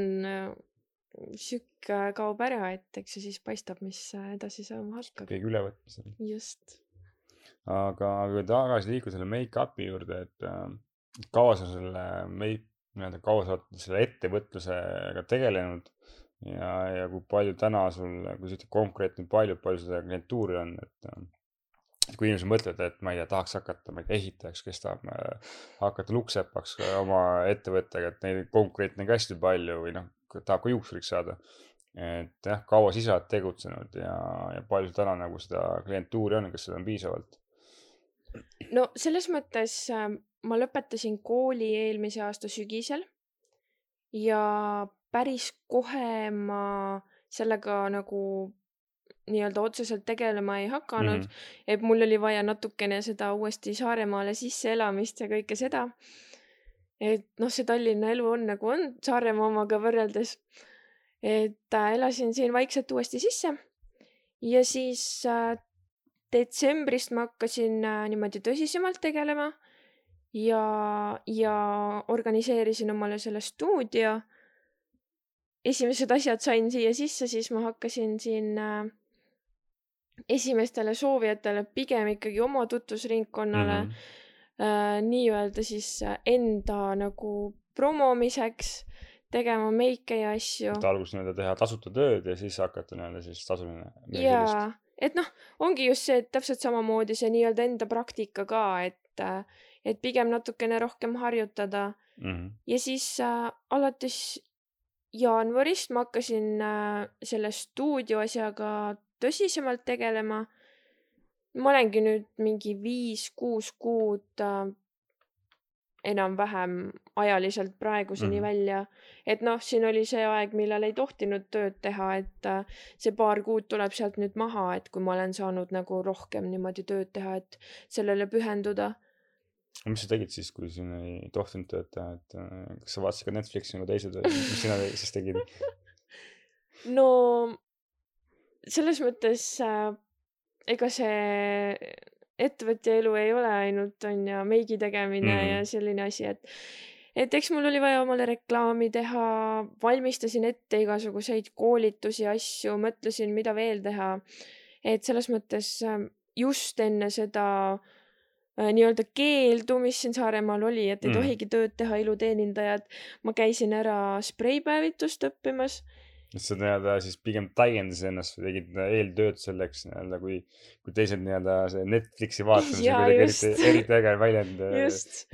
Speaker 2: sükk kaob ära, et eks see siis paistab, mis edasi saama hakkab.
Speaker 1: keegi üle võtma.
Speaker 2: just.
Speaker 1: aga, aga kui tagasi liikuda selle make-up'i juurde, et äh, kaua sa selle make, nii-öelda kaua sa oled selle ettevõtlusega tegelenud ja, ja kui palju täna sul, kui sa ütled konkreetselt palju, palju seda klientuuri on, et et kui inimesed mõtlevad, et ma ei tea, tahaks hakata, ma ei tea, ehitajaks, kes tahab äh, hakata lukksepaks oma ettevõttega, et neid konkurente on ka hästi palju või noh, tahab ka juuksuriks saada. et jah, kaua sa ise oled tegutsenud ja, ja palju täna nagu seda klientuuri on, kas seda on piisavalt?
Speaker 2: no selles mõttes äh, ma lõpetasin kooli eelmise aasta sügisel ja päris kohe ma sellega nagu nii-öelda otseselt tegelema ei hakanud mm, -hmm. et mul oli vaja natukene seda uuesti Saaremaale sisseelamist ja kõike seda. et noh, see Tallinna elu on nagu on Saaremaa omaga võrreldes. et äh, elasin siin vaikselt uuesti sisse ja siis äh, detsembrist ma hakkasin äh, niimoodi tõsisemalt tegelema ja, ja organiseerisin omale selle stuudio. Esimesed asjad sain siia sisse, siis ma hakkasin siin äh, esimestele soovijatele pigem ikkagi oma tutvusringkonnale mm -hmm. äh, nii-öelda siis äh, enda nagu promomiseks tegema meike ja asju.
Speaker 1: et alguses nii-öelda teha tasuta tööd ja siis hakata nii-öelda siis tasuline.
Speaker 2: jaa, et noh, ongi just see, et täpselt samamoodi see nii-öelda enda praktika ka, et äh, et pigem natukene rohkem harjutada mm. -hmm. ja siis äh, alates jaanuarist ma hakkasin äh, selle stuudio asjaga tõsisemalt tegelema. ma olengi nüüd mingi viis-kuus kuud äh, enam-vähem ajaliselt praeguseni mm välja. et noh, siin oli see aeg, millal ei tohtinud tööd teha, et äh, see paar kuud tuleb sealt nüüd maha, et kui ma olen saanud nagu rohkem niimoodi tööd teha, et sellele pühenduda
Speaker 1: mis sa tegid siis, kui siin ei tohtinud tööd teha, et kas sa vaatasid ka Netflixi nagu teised või mis sina siis tegid?
Speaker 2: no selles mõttes äh, ega see ettevõtja elu ei ole ainult on ju meigi tegemine mm ja selline asi, et et eks mul oli vaja omale reklaami teha, valmistasin ette igasuguseid koolitusi, asju, mõtlesin, mida veel teha. et selles mõttes äh, just enne seda Äh, nii-öelda keeldu, mis siin Saaremaal oli, et ei mm. tohigi tööd teha iluteenindajad. ma käisin ära spreipäevitust õppimas.
Speaker 1: et sa nii-öelda siis pigem täiendasid ennast või tegid eeltööd selleks nii-öelda, kui, kui teised nii-öelda see Netflixi vaatamise kuidagi eriti, eriti äge väljend.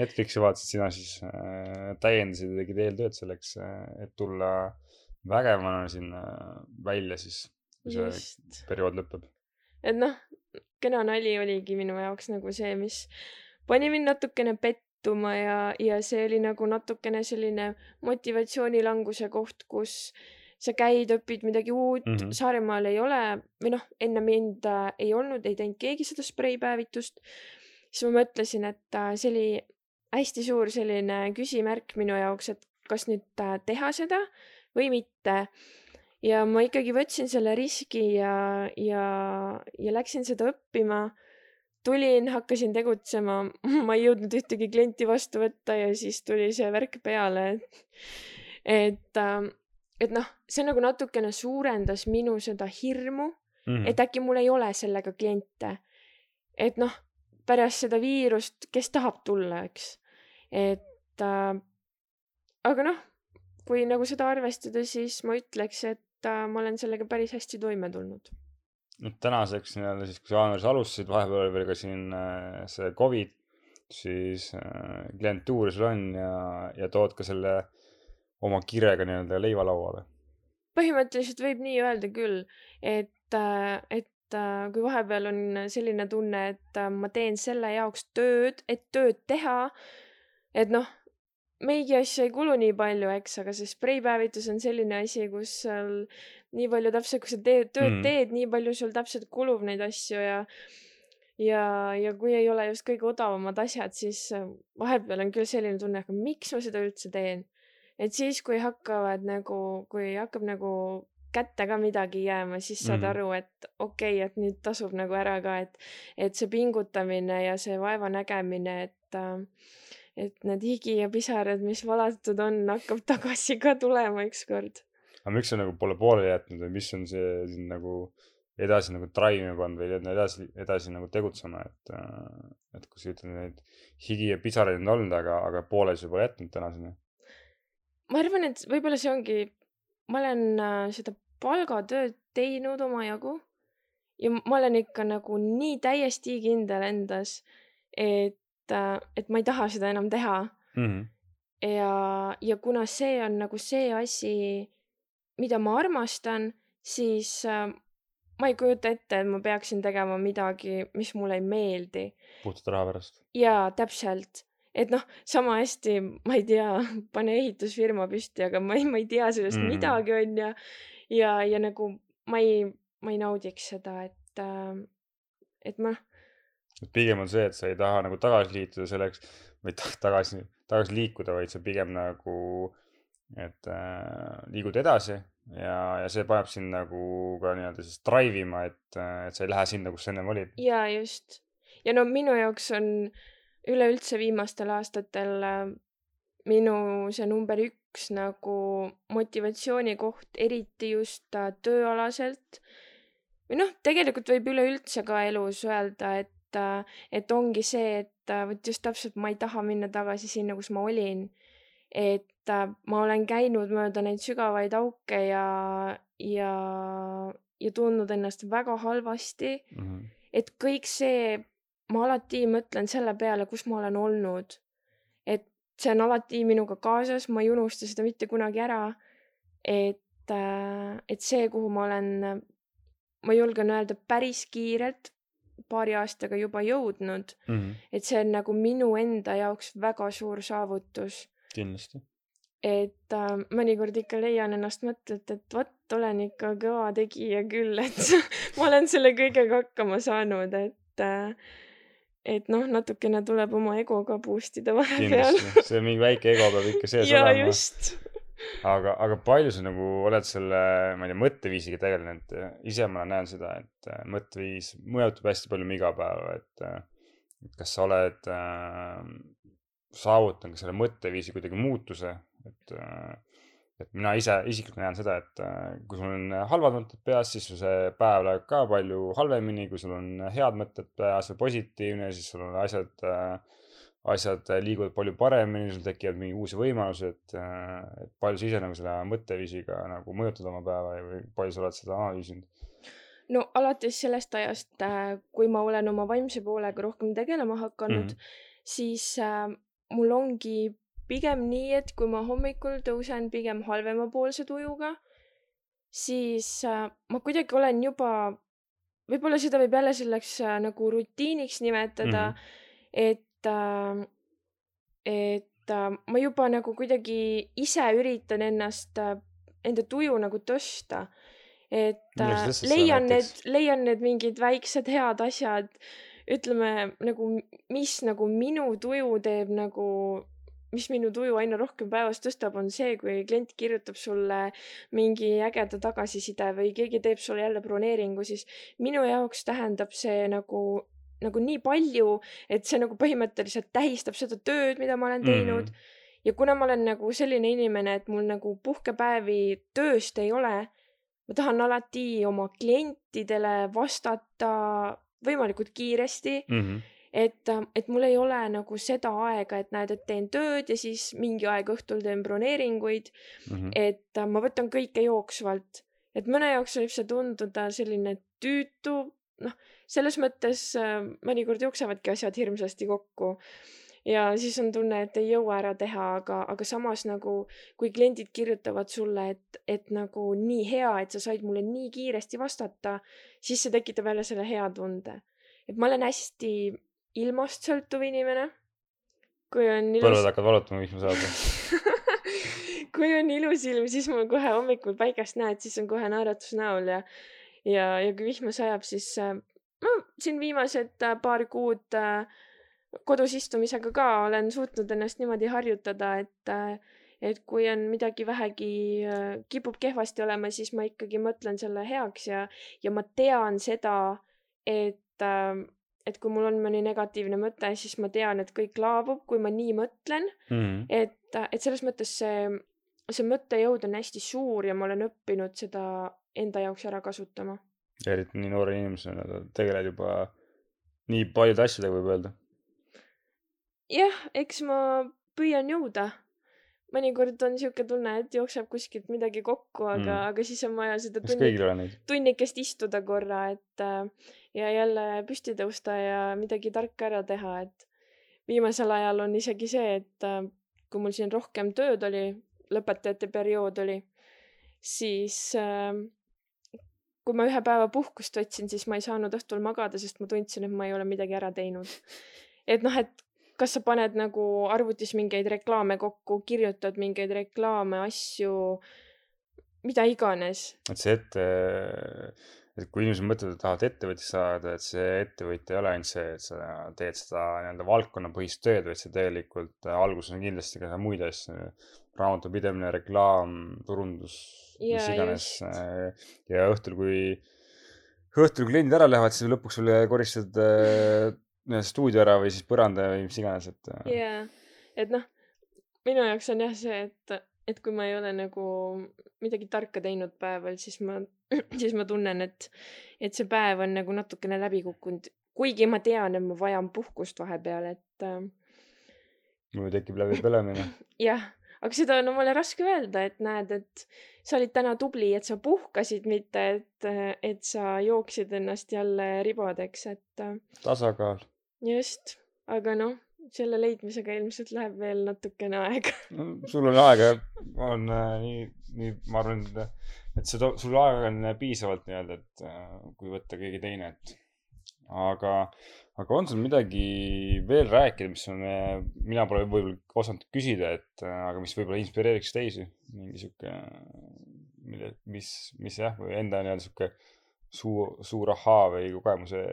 Speaker 1: Netflixi vaatasid, sina siis äh, täiendasid ja tegid eeltööd selleks, äh, et tulla vägevana sinna välja siis, kui see periood lõpeb.
Speaker 2: et noh, kena nali oligi minu jaoks nagu see, mis pani mind natukene pettuma ja, ja see oli nagu natukene selline motivatsioonilanguse koht, kus sa käid, õpid midagi uut mm, -hmm. Saaremaal ei ole või noh, enne mind äh, ei olnud, ei teinud keegi seda spreipäevitust. siis ma mõtlesin, et äh, see oli hästi suur selline küsimärk minu jaoks, et kas nüüd äh, teha seda või mitte ja ma ikkagi võtsin selle riski ja, ja, ja läksin seda õppima. tulin, hakkasin tegutsema, ma ei jõudnud ühtegi klienti vastu võtta ja siis tuli see värk peale. et, ähm, et noh, see nagu natukene suurendas minu seda hirmu mm, -hmm. et äkki mul ei ole sellega kliente. et noh, pärast seda viirust, kes tahab tulla, eks. et äh, aga noh, kui nagu seda arvestada, siis ma ütleks, et äh, ma olen sellega päris hästi toime tulnud.
Speaker 1: tänaseks nii-öelda siis, kui sa jaanuaris alustasid, vahepeal oli veel ka siin äh, see Covid, siis äh, klientuuri sul on ja, ja tood ka selle oma kirega nii-öelda leiva lauale?
Speaker 2: põhimõtteliselt võib nii öelda küll, et et äh, kui vahepeal on selline tunne, et ma teen selle jaoks tööd, et tööd teha, et noh, meigi asju ei kulu nii palju, eks, aga see spreipäevitus on selline asi, kus seal nii palju täpselt, kui sa teed, tööd mm. teed, nii palju sul täpselt kulub neid asju ja ja, ja kui ei ole just kõige odavamad asjad, siis äh, vahepeal on küll selline tunne, aga miks ma seda üldse teen. et siis, kui hakkavad nagu, kui hakkab nagu kätte ka midagi jääma, siis saad
Speaker 1: Mhm.
Speaker 2: aru, et okei okay,, et nüüd tasub nagu ära ka, et, et see pingutamine ja see vaeva nägemine, et, äh, et need higi ja pisarad, mis valatud on, hakkab tagasi ka tulema ükskord.
Speaker 1: aga miks sa nagu pole pooleli jätnud või mis on see sind nagu edasi nagu ima pannud või edasi, edasi nagu tegutsema, et, äh, et kui sa ütled, neid higi ja pisaraid on olnud, aga, aga pooleli sa pole jätnud tänaseni?
Speaker 2: ma arvan, et võib-olla see ongi, ma olen äh, seda palgatööd teinud omajagu ja ma olen ikka nagu nii täiesti kindel endas, et, et ma ei taha seda enam teha
Speaker 1: mm. -hmm.
Speaker 2: ja, ja kuna see on nagu see asi, mida ma armastan, siis äh, ma ei kujuta ette, et ma peaksin tegema midagi, mis mulle ei meeldi.
Speaker 1: puhtalt raha pärast?
Speaker 2: jaa, täpselt et noh, sama hästi, ma ei tea, pane ehitusfirma püsti, aga ma ei, ma ei tea sellest mm. midagi, onju. ja, ja nagu ma ei, ma ei naudiks seda, et äh,, et ma.
Speaker 1: Et pigem on see, et sa ei taha nagu tagasi liituda selleks või tagasi, tagasi liikuda, vaid sa pigem nagu, et äh, liigud edasi ja, ja see paneb sind nagu ka nii-öelda siis drive ima, et, et sa ei lähe sinna, kus sa ennem olid.
Speaker 2: ja just. ja no minu jaoks on äh, üleüldse viimastel aastatel äh, minu see number üks nagu motivatsioonikoht, eriti just äh, tööalaselt. või noh, tegelikult võib üleüldse ka elus öelda, et, äh, et ongi see, et vot just täpselt ma ei taha minna tagasi sinna, kus ma olin. et ma olen käinud mööda neid sügavaid auke ja, ja, ja tundnud ennast väga halvasti mm. -hmm. et kõik see ma alati mõtlen selle peale, kus ma olen olnud. et see on alati minuga kaasas, ma ei unusta seda mitte kunagi ära. et, äh, et see, kuhu ma olen, ma julgen öelda päris kiirelt paari aastaga juba jõudnud mm. -hmm. et see on nagu minu enda jaoks väga suur saavutus.
Speaker 1: kindlasti.
Speaker 2: et äh, mõnikord ikka leian ennast mõttelt, et vot olen ikka kõva tegija küll, et ma olen selle kõigega hakkama saanud, et äh, et noh, natukene tuleb oma ego ka boost ida vahepeal.
Speaker 1: see mingi väike ego peab ikka sees
Speaker 2: olema.
Speaker 1: Aga, aga palju sa nagu oled selle, ma ei tea, mõtteviisiga tegelenud? ise ma näen seda, et äh, mõtteviis mõjutab hästi palju mu igapäeva, et äh, kas sa oled äh, saavutanud selle mõtteviisi kuidagi muutuse, et äh, et mina ise isiklikult näen seda, et äh, kui sul on halvad mõtted peas, siis see päev läheb ka palju halvemini, kui sul on head mõtted peas või positiivne, siis sul on asjad, äh, asjad liiguvad palju paremini, sul tekivad mingi uusi võimalusi, et, äh, et palju sa ise nagu selle mõtteviisiga nagu mõjutad oma päeva või palju sa oled seda analüüsinud?
Speaker 2: no alates sellest ajast, kui ma olen oma vaimse poolega rohkem tegelema hakanud mm, -hmm. siis äh, mul ongi pigem nii, et kui ma hommikul tõusen pigem halvemapoolse tujuga, siis äh, ma kuidagi olen juba, võib-olla seda võib jälle selleks äh, nagu rutiiniks nimetada mm, -hmm. et äh,, et äh, ma juba nagu kuidagi ise üritan ennast äh,, enda tuju nagu tõsta. et äh, leian need, leian need mingid väiksed head asjad, ütleme nagu, mis nagu minu tuju teeb nagu mis minu tuju aina rohkem päevas tõstab, on see, kui klient kirjutab sulle mingi ägeda tagasiside või keegi teeb sulle jälle broneeringu, siis minu jaoks tähendab see nagu, nagu nii palju, et see nagu põhimõtteliselt tähistab seda tööd, mida ma olen teinud mm. ja kuna ma olen nagu selline inimene, et mul nagu puhkepäevi tööst ei ole, ma tahan alati oma klientidele vastata võimalikult kiiresti mm. -hmm et, et mul ei ole nagu seda aega, et näed, et teen tööd ja siis mingi aeg õhtul teen broneeringuid mm. -hmm. et ma võtan kõike jooksvalt, et mõne jaoks võib see tunduda selline tüütu, noh, selles mõttes äh, mõnikord jooksevad asjad hirmsasti kokku ja siis on tunne, et ei jõua ära teha, aga, aga samas nagu kui kliendid kirjutavad sulle, et, et nagu nii hea, et sa said mulle nii kiiresti vastata, siis see tekitab jälle selle hea tunde. et ma olen hästi ilmast sõltuv inimene. kui on
Speaker 1: ilus. põlved hakkavad valutama vihma saada
Speaker 2: kui on ilus ilm, siis mul kohe hommikul päikest näed, siis on kohe naeratus näol ja, ja, ja kui vihma sajab, siis äh, no siin viimased äh, paar kuud äh, kodus istumisega ka olen suutnud ennast niimoodi harjutada, et, et kui on midagi vähegi äh, kipub kehvasti olema, siis ma ikkagi mõtlen selle heaks ja, ja ma tean seda, et äh, et kui mul on mõni negatiivne mõte, siis ma tean, et kõik laabub, kui ma nii mõtlen
Speaker 1: mm. -hmm.
Speaker 2: et, et selles mõttes see, see mõttejõud on hästi suur ja ma olen õppinud seda enda jaoks ära kasutama.
Speaker 1: eriti nii noore inimesena tegeled juba nii paljude asjadega, võib öelda.
Speaker 2: jah, eks ma püüan jõuda. mõnikord on sihuke tunne, et jookseb kuskilt midagi kokku, aga mm., aga siis on vaja seda
Speaker 1: tunni,
Speaker 2: tunnikest istuda korra, et äh, ja jälle püsti tõusta ja midagi tarka ära teha, et viimasel ajal on isegi see, et äh, kui mul siin rohkem tööd oli, lõpetajate periood oli, siis äh, kui ma ühe päeva puhkust võtsin, siis ma ei saanud õhtul magada, sest ma tundsin, et ma ei ole midagi ära teinud. et noh, et kas sa paned nagu arvutis mingeid reklaame kokku, kirjutad mingeid reklaame, asju, mida iganes.
Speaker 1: et see ette, et kui inimesed mõtlevad, et tahavad ettevõtjaks saada, et see ettevõtja ei ole ainult see, et sa teed seda nii-öelda valdkonnapõhist tööd, vaid see tegelikult alguses on kindlasti ka muid asju. Raamatupidamine, reklaam, turundus, mis iganes. ja õhtul, kui, õhtul kliendid ära lähevad, siis lõpuks veel koristad stuudio ära või siis põranda või mis iganes, et.
Speaker 2: Äh. jaa, et noh, minu jaoks on jah see, et, et kui ma ei ole nagu midagi tarka teinud päeval, siis ma, siis ma tunnen, et, et see päev on nagu natukene läbi kukkunud, kuigi ma tean, et ma vajan puhkust vahepeal, et äh....
Speaker 1: mul tekib läbipõlemine.
Speaker 2: jah, aga seda on omale raske öelda, et näed, et sa olid täna tubli, et sa puhkasid, mitte et, et sa jooksid ennast jälle ribadeks, et. Äh.
Speaker 1: tasakaal
Speaker 2: just, aga noh, selle leidmisega ilmselt läheb veel natukene aega
Speaker 1: no,. sul on aega, on äh, nii, nii, ma arvan, et seda, sul aega on piisavalt nii-öelda, et äh, kui võtta keegi teine, et aga, aga on sul midagi veel rääkida, mis on, äh, mina pole võib-olla osanud küsida, et äh, aga mis võib-olla inspireeriks teisi, mingi sihuke, mille, mis, mis jah, või enda nii-öelda sihuke suur, suur ahaa või kogemuse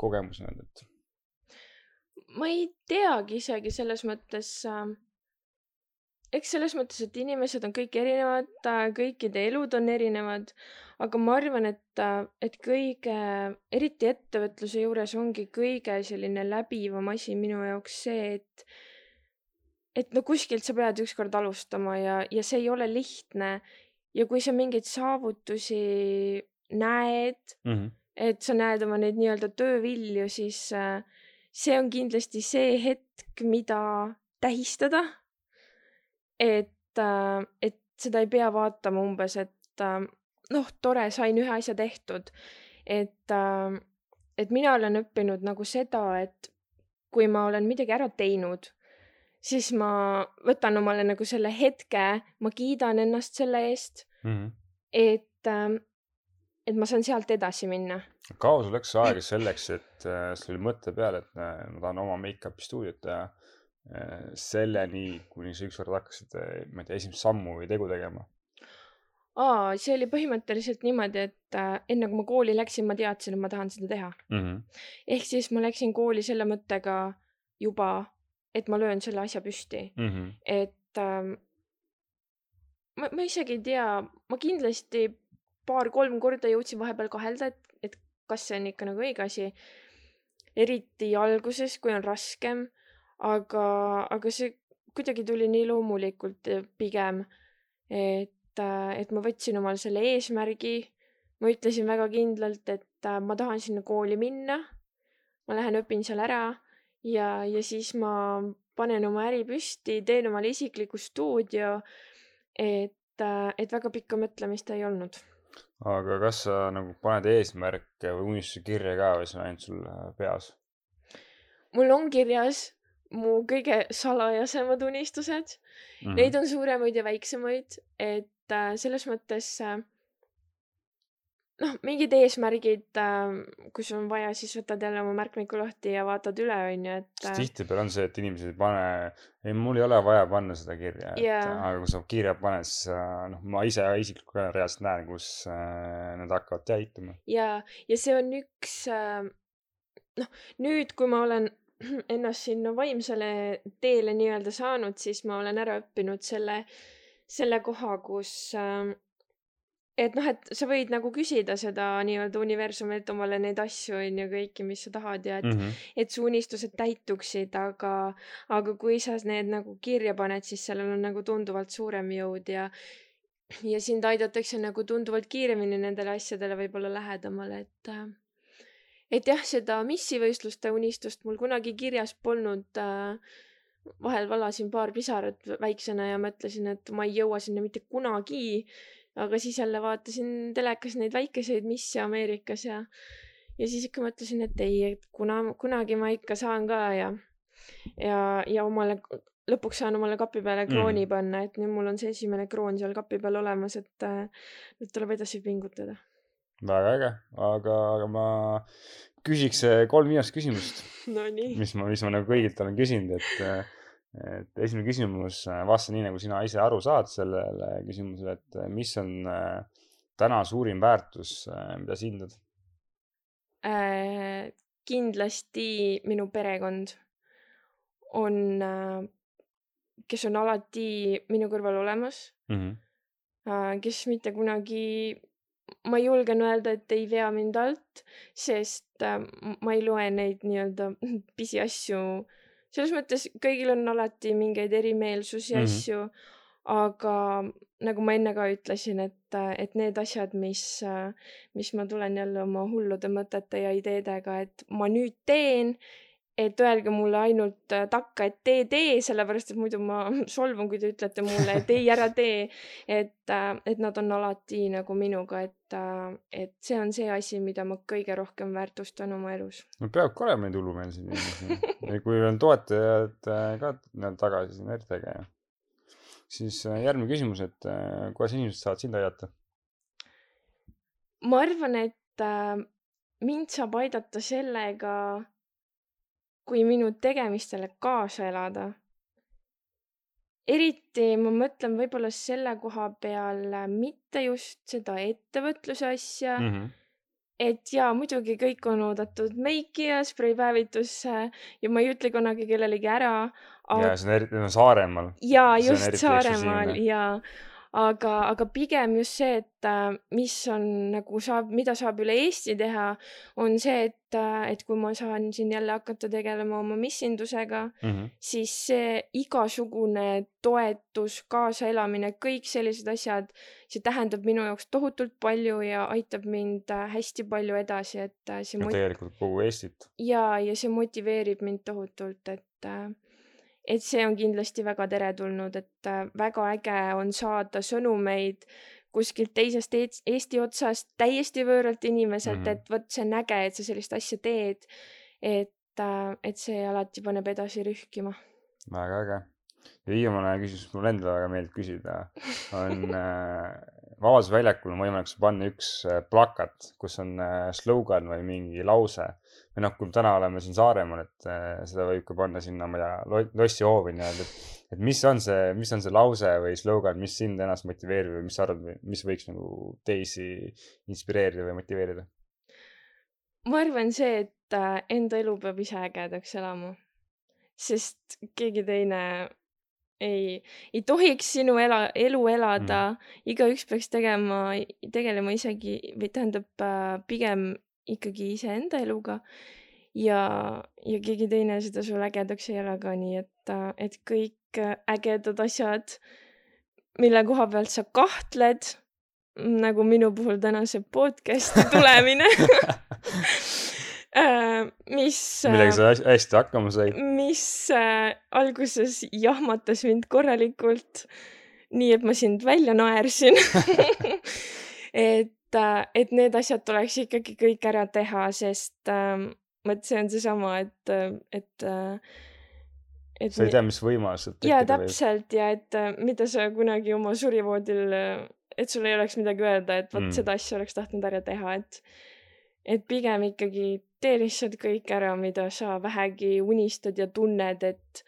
Speaker 1: kogemus nii-öelda, et?
Speaker 2: ma ei teagi isegi selles mõttes äh,. Eks selles mõttes, et inimesed on kõik erinevad kõikide elud on erinevad, aga ma arvan, et et kõige, eriti ettevõtluse juures ongi kõige selline läbivam asi minu jaoks see, et et no kuskilt sa pead ükskord alustama ja, ja see ei ole lihtne. ja kui sa mingeid saavutusi näed mm, -hmm et sa näed oma neid nii-öelda töövilju, siis see on kindlasti see hetk, mida tähistada. Et, äh, et seda ei pea vaatama umbes, et äh, noh, tore, sain ühe asja tehtud. et, et mina olen õppinud nagu seda, et kui ma olen midagi ära teinud, siis ma võtan omale nagu selle hetke, ma kiidan ennast selle eest mm. -hmm. et et ma saan sealt edasi minna.
Speaker 1: kaua sul läks aega selleks, et äh, sul oli mõte peal, et äh, ma tahan oma make-up'i stuudiot teha äh,, selleni, kuni sa ükskord hakkasid äh,, ma ei tea, esimest sammu või tegu tegema?
Speaker 2: aa, see oli põhimõtteliselt niimoodi, et äh, enne kui ma kooli läksin, ma teadsin, et ma tahan seda teha mm. -hmm. ehk siis ma läksin kooli selle mõttega juba, et ma löön selle asja püsti mm. -hmm. et ähm, ma, ma isegi ei tea, ma kindlasti paar-kolm korda jõudsin vahepeal kahelda, et, et kas see on ikka nagu õige asi. eriti alguses, kui on raskem, aga, aga see kuidagi tuli nii loomulikult eh, pigem, et, eh, et ma võtsin omale selle eesmärgi. ma ütlesin väga kindlalt, et eh, ma tahan sinna kooli minna. ma lähen õpin seal ära ja, ja siis ma panen oma äri püsti, teen omale isikliku stuudio. et, et väga pikka mõtlemist ei olnud
Speaker 1: aga kas sa nagu paned eesmärke või unistusi kirja ka või see on ainult sul äh, peas?
Speaker 2: mul on kirjas mu kõige salajasemad unistused mm. -hmm. Neid on suuremaid ja väiksemaid, et äh, selles mõttes äh, noh, mingid eesmärgid, ähm, kui sul on vaja, siis võtad jälle oma märkmiku lahti ja vaatad üle, onju, et.
Speaker 1: äh, tihtipeale on see, et inimesed ei pane, ei, mul ei ole vaja panna seda kirja yeah., et aga kui sa kirja paned, siis noh, ma ise isiklikult ka reaalselt näen, kus äh, nad hakkavad täituma.
Speaker 2: ja, ja see on üks äh,, noh, nüüd, kui ma olen ennast sinna vaimsele teele nii-öelda saanud, siis ma olen ära õppinud selle, selle koha, kus äh, et noh, et sa võid nagu küsida seda nii-öelda universumilt omale neid asju on ju kõiki, mis sa tahad ja et mm, -hmm. et su unistused täituksid, aga, aga kui sa need nagu kirja paned, siis sellel on nagu tunduvalt suurem jõud ja, ja sind aidatakse nagu tunduvalt kiiremini nendele asjadele võib-olla lähedamale, et äh, et jah, seda missivõistluste unistust mul kunagi kirjas polnud äh, vahel valasin paar pisarat väiksena ja mõtlesin, et ma ei jõua sinna mitte kunagi aga siis jälle vaatasin telekas neid väikeseid misse Ameerikas ja, ja siis ikka mõtlesin, et ei, et kuna, kunagi ma ikka saan ka ja, ja, ja omale, lõpuks saan omale kapi peale krooni mm. panna, et nüüd mul on see esimene kroon seal kapi peal olemas, et nüüd tuleb edasi pingutada.
Speaker 1: Väga äge, aga, aga ma küsiks kolm viimast küsimust
Speaker 2: no,.
Speaker 1: mis ma, mis ma nagu kõigilt olen küsinud, et et esimene küsimus, äh, vasta nii, nagu sina ise aru saad sellele küsimusele, et äh, mis on äh, täna suurim väärtus, mida sa hindad
Speaker 2: äh,? kindlasti minu perekond on äh,, kes on alati minu kõrval olemas mm. -hmm. Äh, kes mitte kunagi, ma julgen öelda, et ei vea mind alt, sest äh, ma ei loe neid nii-öelda pisiasju äh, selles mõttes kõigil on alati mingeid erimeelsusi mm, -hmm. asju, aga nagu ma enne ka ütlesin, et, et need asjad, mis, mis ma tulen jälle oma hullude mõtete ja ideedega, et ma nüüd teen et öelge mulle ainult äh, takka, et tee, tee, sellepärast et muidu ma solvun, kui te ütlete mulle, et ei, ära tee. et, äh, et nad on alati nagu minuga, et, äh, et see on see asi, mida ma kõige rohkem väärtustan oma elus.
Speaker 1: no peabki olema neid hullumeelseid inimesi kui on toetajad ka taga, siis on eriti äge. siis järgmine küsimus, et kuidas inimesed saavad sind aidata?
Speaker 2: ma arvan, et mind saab aidata sellega kui minu tegemistele kaasa elada. eriti ma mõtlen võib-olla selle koha peal mitte just seda ettevõtluse asja mm. -hmm et jaa, muidugi kõik on oodatud meiki ja spreipäevitusse ja ma ei ütle kunagi kellelegi ära
Speaker 1: aga.... ja see on eriti, no Saaremaal.
Speaker 2: jaa, just Saaremaal jaa aga, aga pigem just see, et äh, mis on nagu saab, mida saab üle Eesti teha, on see, et, äh, et kui ma saan siin jälle hakata tegelema oma missindusega mm, -hmm. siis see igasugune toetus, kaasaelamine, kõik sellised asjad, see tähendab minu jaoks tohutult palju ja aitab mind äh, hästi palju edasi, et see.
Speaker 1: tegelikult kogu Eestit.
Speaker 2: ja, ja see motiveerib mind tohutult, et et see on kindlasti väga teretulnud, et äh, väga äge on saada sõnumeid kuskilt teisest Eesti otsast täiesti võõralt inimeselt mm, -hmm. et vot see on äge, et sa sellist asja teed. et, äh, et see alati paneb edasi rühkima.
Speaker 1: väga äge. ja viimane küsimus, mis mulle endale väga meeldib küsida, on äh, Vabaduse väljakul on võimalik sul panna üks plakat, kus on slogan või mingi lause või noh, kui täna oleme siin Saaremaal, et äh, seda võib ka panna sinna, ma ei tea, lossi hoovi nii-öelda, et, et mis on see, mis on see lause või slogan, mis sind ennast motiveerib või mis sa arvad, mis võiks nagu teisi inspireerida või motiveerida?
Speaker 2: ma arvan see, et äh, enda elu peab ise ägedaks elama, sest keegi teine ei, ei tohiks sinu ela, elu elada. Mm., igaüks peaks tegema, tegelema isegi või tähendab äh, pigem ikkagi iseenda eluga. Ja, ja keegi teine seda sul ägedaks ei ela ka, nii et, et kõik ägedad asjad, mille koha pealt sa kahtled, nagu minu puhul täna see podcast'i tulemine. äh, mis.
Speaker 1: millega sa hästi hakkama said.
Speaker 2: mis äh, alguses jahmatas mind korralikult, nii et ma sind välja naersin et Äh, et need asjad tuleks ikkagi kõik ära teha, sest ähm, vot see on seesama, et, äh, et äh,
Speaker 1: et sa ei tea, mis võimalused
Speaker 2: tekkida jaa, täpselt ja et mida sa kunagi oma surivoodil, et sul ei oleks midagi öelda, et vot mm. seda asja oleks tahtnud ära teha, et et pigem ikkagi tee lihtsalt kõik ära, mida sa vähegi unistad ja tunned, et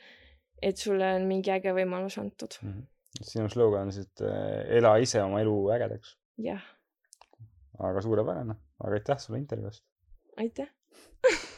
Speaker 2: et sulle on mingi äge võimalus antud mm.
Speaker 1: -hmm. sinu slogan on siis, et ela ise oma elu ägedaks.
Speaker 2: jah
Speaker 1: aga suurepärane, aga aitäh sulle intervjuu eest.
Speaker 2: aitäh